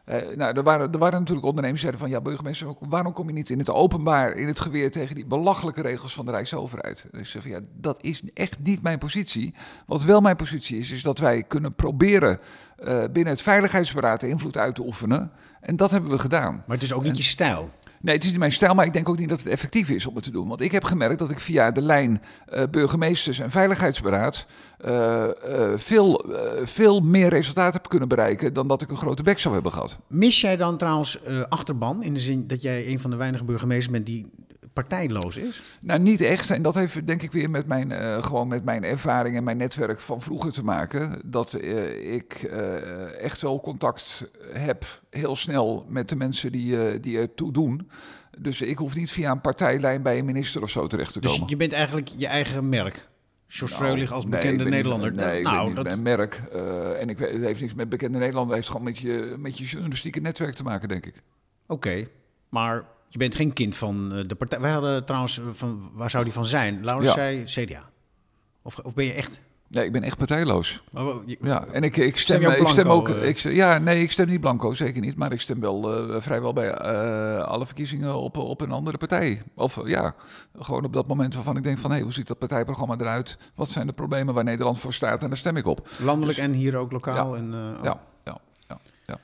[SPEAKER 1] Eh, nou, er waren, er waren natuurlijk ondernemers die zeiden van ja, burgemeester, waarom kom je niet in het openbaar in het geweer tegen die belachelijke regels van de Rijksoverheid? Dus ik zeg van ja, dat is echt niet mijn positie. Wat wel mijn positie is, is dat wij kunnen proberen eh, binnen het Veiligheidsberaad invloed uit te oefenen. En dat hebben we gedaan.
[SPEAKER 2] Maar het is ook niet je stijl.
[SPEAKER 1] Nee, het is niet mijn stijl, maar ik denk ook niet dat het effectief is om het te doen. Want ik heb gemerkt dat ik via de lijn eh, burgemeesters en veiligheidsberaad eh, eh, veel, veel meer resultaat heb kunnen bereiken dan dat ik een grote bek zou hebben gehad.
[SPEAKER 2] Mis jij dan trouwens achterban in de zin dat jij een van de weinige burgemeesters bent die partijloos is?
[SPEAKER 1] Nou, niet echt. En dat heeft denk ik weer met mijn, eh, gewoon met mijn ervaring en mijn netwerk van vroeger te maken. Dat eh, ik eh, echt wel contact heb heel snel met de mensen die, eh die ertoe doen. Dus ik hoef niet via een partijlijn bij een minister of zo terecht te
[SPEAKER 2] Dus
[SPEAKER 1] komen.
[SPEAKER 2] je bent eigenlijk je eigen merk. Jos
[SPEAKER 1] Nou,
[SPEAKER 2] Freulich als
[SPEAKER 1] nee,
[SPEAKER 2] bekende
[SPEAKER 1] ik ben niet-
[SPEAKER 2] Nederlander.
[SPEAKER 1] nee, ik
[SPEAKER 2] nou,
[SPEAKER 1] ben niet
[SPEAKER 2] dat,
[SPEAKER 1] mijn merk. eh, en ik, weet- het heeft niks met bekende Nederlander. Het heeft gewoon met je, met je journalistieke netwerk te maken, denk ik.
[SPEAKER 2] Oké, maar je bent geen kind van eh, de partij. Wij hadden trouwens, eh, van, waar zou die van zijn? Laurens
[SPEAKER 1] Ja.
[SPEAKER 2] zei CDA. Of, of ben je echt?
[SPEAKER 1] Nee, ik ben echt partijloos.
[SPEAKER 2] Oh, je-
[SPEAKER 1] Ja, en ik, ik
[SPEAKER 2] Stem
[SPEAKER 1] ik stem ook.
[SPEAKER 2] eh?
[SPEAKER 1] Ik, ja, nee, ik stem niet blanco, zeker niet. Maar ik stem wel vrijwel bij alle verkiezingen op, op een andere partij. Of ja, gewoon op dat moment waarvan ik denk van... hé, hoe ziet dat partijprogramma eruit? Wat zijn de problemen waar Nederland voor staat? En daar stem ik op.
[SPEAKER 2] landelijk
[SPEAKER 1] Dus-
[SPEAKER 2] en hier ook lokaal. En, oh.
[SPEAKER 1] Ja, ja, ja.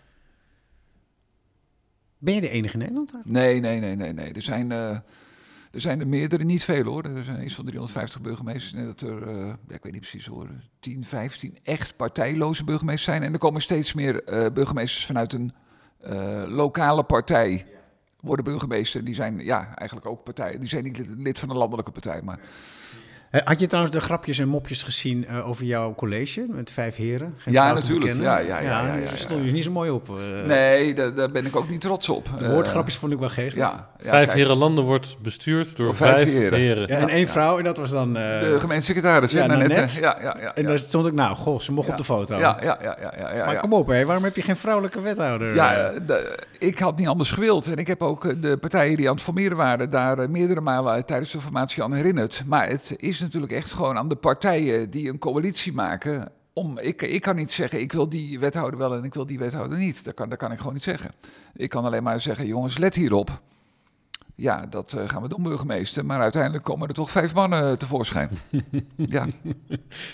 [SPEAKER 2] Ben je de enige in Nederland?
[SPEAKER 1] Nee, nee, nee, nee, nee. Er zijn, eh, er zijn er meerdere, niet veel hoor. Er zijn iets van 350 burgemeesters. En dat er, eh, ik weet niet precies hoor, 10, 15 echt partijloze burgemeesters zijn. En er komen steeds meer eh, burgemeesters vanuit een lokale partij. Worden burgemeester. Die zijn ja, eigenlijk ook partij. Die zijn niet lid, van een landelijke partij. Maar
[SPEAKER 2] Had je trouwens de grapjes en mopjes gezien eh, over jouw college met vijf heren? Geen
[SPEAKER 1] Ja, natuurlijk. Ja, ja, ja, ja, ja,
[SPEAKER 2] Daar
[SPEAKER 1] ja.
[SPEAKER 2] stond je niet zo mooi op. eh.
[SPEAKER 1] nee, daar, daar ben ik ook niet trots op.
[SPEAKER 2] De
[SPEAKER 1] Eh,
[SPEAKER 2] woordgrapjes vond ik wel geestig.
[SPEAKER 1] ja, ja,
[SPEAKER 3] vijf
[SPEAKER 1] kijk,
[SPEAKER 3] heren landen wordt bestuurd door
[SPEAKER 1] vijf
[SPEAKER 3] vijf,
[SPEAKER 1] heren.
[SPEAKER 3] heren.
[SPEAKER 2] Ja, en één vrouw, en dat was dan... eh,
[SPEAKER 1] De gemeentesecretaris,
[SPEAKER 2] Ja,
[SPEAKER 1] ja, net.
[SPEAKER 2] net.
[SPEAKER 1] hè? Ja, ja, ja.
[SPEAKER 2] en daar stond ik, nou, goh, ze mocht
[SPEAKER 1] Ja.
[SPEAKER 2] op de foto.
[SPEAKER 1] Ja, ja, ja, ja, ja, ja,
[SPEAKER 2] maar
[SPEAKER 1] ja.
[SPEAKER 2] kom op, hé, waarom heb je geen vrouwelijke wethouder?
[SPEAKER 1] Ja,
[SPEAKER 2] eh?
[SPEAKER 1] eh, de- ik had niet anders gewild. En ik heb ook eh, de partijen die aan het formeren waren... daar eh, meerdere malen eh, tijdens de formatie aan herinnerd. Maar het is natuurlijk echt gewoon aan de partijen die een coalitie maken... Om, ik, ik kan niet zeggen, ik wil die wethouder wel en ik wil die wethouder niet. Dat kan, dat kan ik gewoon niet zeggen. Ik kan alleen maar zeggen, jongens, let hierop. Ja, dat eh, gaan we doen, burgemeester. Maar uiteindelijk komen er toch vijf mannen tevoorschijn. ja.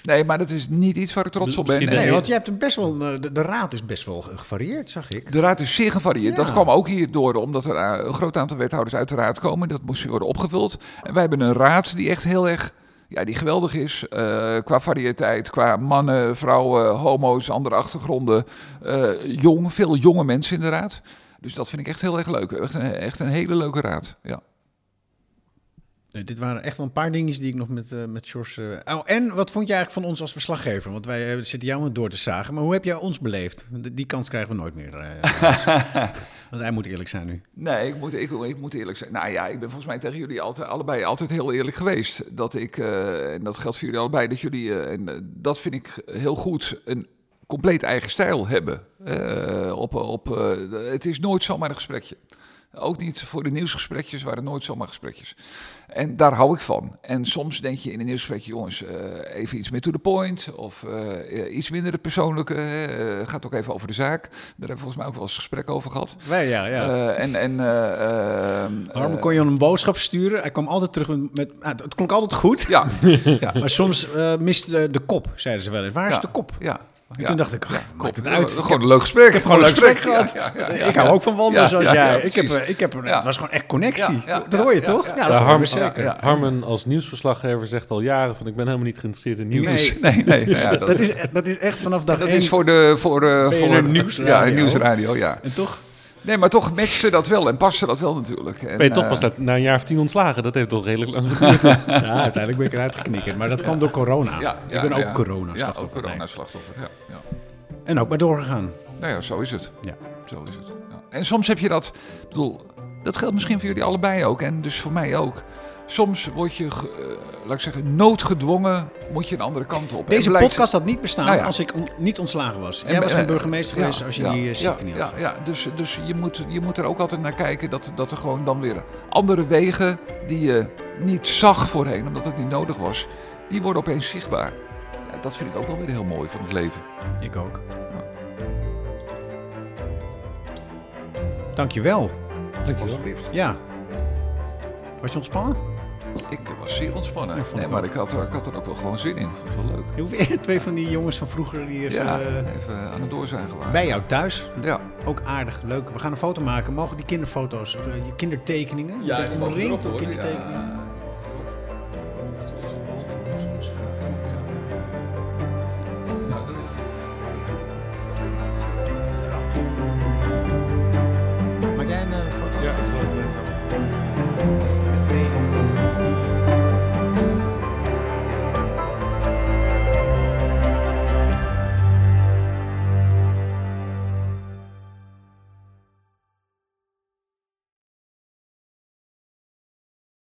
[SPEAKER 1] Nee, maar dat is niet iets waar ik trots op ben.
[SPEAKER 2] Nee, want je hebt een best wel, eh, de, de raad is best wel gevarieerd, zag ik.
[SPEAKER 1] De raad is zeer gevarieerd.
[SPEAKER 2] Ja.
[SPEAKER 1] Dat kwam ook hierdoor omdat er eh, een groot aantal wethouders uit de raad komen. Dat moest worden opgevuld. En wij hebben een raad die echt heel erg, ja, die geweldig is. eh, qua variëteit, qua mannen, vrouwen, homo's, andere achtergronden. eh, jong, veel jonge mensen in de raad. Dus dat vind ik echt heel erg leuk. Echt een, echt een hele leuke raad. Ja.
[SPEAKER 2] Nee, dit waren echt wel een paar dingetjes die ik nog met, eh met George... eh, Oh, en wat vond je eigenlijk van ons als verslaggever? Want wij eh, zitten jou met door te zagen. Maar hoe heb jij ons beleefd? Die, die kans krijgen we nooit meer. want hij moet eerlijk zijn nu.
[SPEAKER 1] Nee, ik moet, ik, ik moet eerlijk zijn. Nou ja, ik ben volgens mij tegen jullie altijd, allebei altijd heel eerlijk geweest. Dat ik, en dat geldt voor jullie allebei, dat jullie, en dat vind ik heel goed, een compleet eigen stijl hebben. Op, op, het is nooit zomaar een gesprekje. Ook niet voor de nieuwsgesprekjes waren nooit zomaar gesprekjes. En daar hou ik van. En soms denk je in een nieuwsgesprekje, jongens, eh, even iets meer to the point. Of eh, iets minder het persoonlijke. eh, gaat ook even over de zaak. Daar hebben we volgens mij ook wel eens gesprek over gehad.
[SPEAKER 2] Wij, ja, ja.
[SPEAKER 1] Eh, en en eh, eh,
[SPEAKER 2] kon je een boodschap sturen. Hij kwam altijd terug met... met ah, het klonk altijd goed.
[SPEAKER 1] ja, ja,
[SPEAKER 2] Maar soms eh miste de, de kop, zeiden ze wel eens. Waar is
[SPEAKER 1] Ja.
[SPEAKER 2] de kop?
[SPEAKER 1] ja.
[SPEAKER 2] En
[SPEAKER 1] ja.
[SPEAKER 2] toen dacht ik, ach,
[SPEAKER 1] Ja,
[SPEAKER 2] maakt
[SPEAKER 1] klopt.
[SPEAKER 2] het uit.
[SPEAKER 1] Gewoon een leuk gesprek.
[SPEAKER 2] Ik heb gewoon een leuk gesprek gehad.
[SPEAKER 1] Ja, ja, ja,
[SPEAKER 2] ik hou ook van wandelen
[SPEAKER 1] Ja,
[SPEAKER 2] zoals
[SPEAKER 1] ja,
[SPEAKER 2] jij.
[SPEAKER 1] ja,
[SPEAKER 2] ik heb, ik heb,
[SPEAKER 1] Ja.
[SPEAKER 2] Het was gewoon echt connectie.
[SPEAKER 1] Ja, ja,
[SPEAKER 2] dat hoor je
[SPEAKER 1] ja,
[SPEAKER 2] toch?
[SPEAKER 1] ja.
[SPEAKER 2] Ja,
[SPEAKER 3] Ja,
[SPEAKER 2] dat hoor
[SPEAKER 3] Harm-
[SPEAKER 2] je zeker.
[SPEAKER 1] ja.
[SPEAKER 3] Harmen als nieuwsverslaggever zegt al jaren van ik ben helemaal niet geïnteresseerd in nieuws.
[SPEAKER 2] Nee.
[SPEAKER 1] Nee, nee, nou ja, dat,
[SPEAKER 2] Dat, is, dat is echt vanaf dag
[SPEAKER 1] dat
[SPEAKER 2] één.
[SPEAKER 1] is voor de... Voor, eh, voor,
[SPEAKER 2] Nieuwsradio.
[SPEAKER 1] Ja, nieuwsradio, ja.
[SPEAKER 2] En toch?
[SPEAKER 1] Nee, maar toch matchte dat wel en paste dat wel natuurlijk. En,
[SPEAKER 3] Ben je toch
[SPEAKER 1] eh,
[SPEAKER 3] pas na- na een jaar of tien ontslagen? Dat heeft toch redelijk lang geduurd.
[SPEAKER 2] Ja, uiteindelijk ben ik eruit geknikkerd. Maar dat kwam door corona.
[SPEAKER 1] Ja,
[SPEAKER 2] ik ben ook corona-slachtoffer.
[SPEAKER 1] Ja, ook corona-slachtoffer, ja. ja.
[SPEAKER 2] En ook maar doorgegaan.
[SPEAKER 1] Nou ja, zo is het.
[SPEAKER 2] Ja.
[SPEAKER 1] Zo is het. En soms heb je dat, ik bedoel, dat geldt misschien voor jullie allebei ook en dus voor mij ook. Soms word je, eh, laat ik zeggen, noodgedwongen, moet je een andere kant op. En
[SPEAKER 2] Deze
[SPEAKER 1] blijkt-
[SPEAKER 2] podcast had niet bestaan
[SPEAKER 1] Nou ja.
[SPEAKER 2] als ik on- niet ontslagen was.
[SPEAKER 1] En
[SPEAKER 2] Jij was
[SPEAKER 1] ben-
[SPEAKER 2] geen burgemeester
[SPEAKER 1] ja,
[SPEAKER 2] geweest als je
[SPEAKER 1] ja,
[SPEAKER 2] die uh, ziekte
[SPEAKER 1] ja,
[SPEAKER 2] niet
[SPEAKER 1] ja,
[SPEAKER 2] had. gehad.
[SPEAKER 1] ja, dus, dus je, moet, je moet er ook altijd naar kijken dat, dat er gewoon dan weer andere wegen die je niet zag voorheen, omdat het niet nodig was, die worden opeens zichtbaar. Ja, dat vind ik ook wel weer heel mooi van het leven.
[SPEAKER 2] Ik ook. Dankjewel.
[SPEAKER 3] Dankjewel.
[SPEAKER 1] Alsjeblieft.
[SPEAKER 2] Ja. Was je ontspannen?
[SPEAKER 1] Ik was zeer ontspannen.
[SPEAKER 2] Ja,
[SPEAKER 1] nee,
[SPEAKER 2] ik
[SPEAKER 1] maar ik had, er, ik had er ook wel gewoon zin in. Vond het wel leuk.
[SPEAKER 2] Je hoeft weer twee van die jongens van vroeger die even,
[SPEAKER 1] Ja,
[SPEAKER 2] eh,
[SPEAKER 1] even aan het door zijn gewaar.
[SPEAKER 2] bij jou thuis.
[SPEAKER 1] Ja.
[SPEAKER 2] Ook aardig, leuk. We gaan een foto maken. Mogen die kinderfoto's, of eh, je kindertekeningen? je bent omringd door kindertekeningen.
[SPEAKER 3] Ja,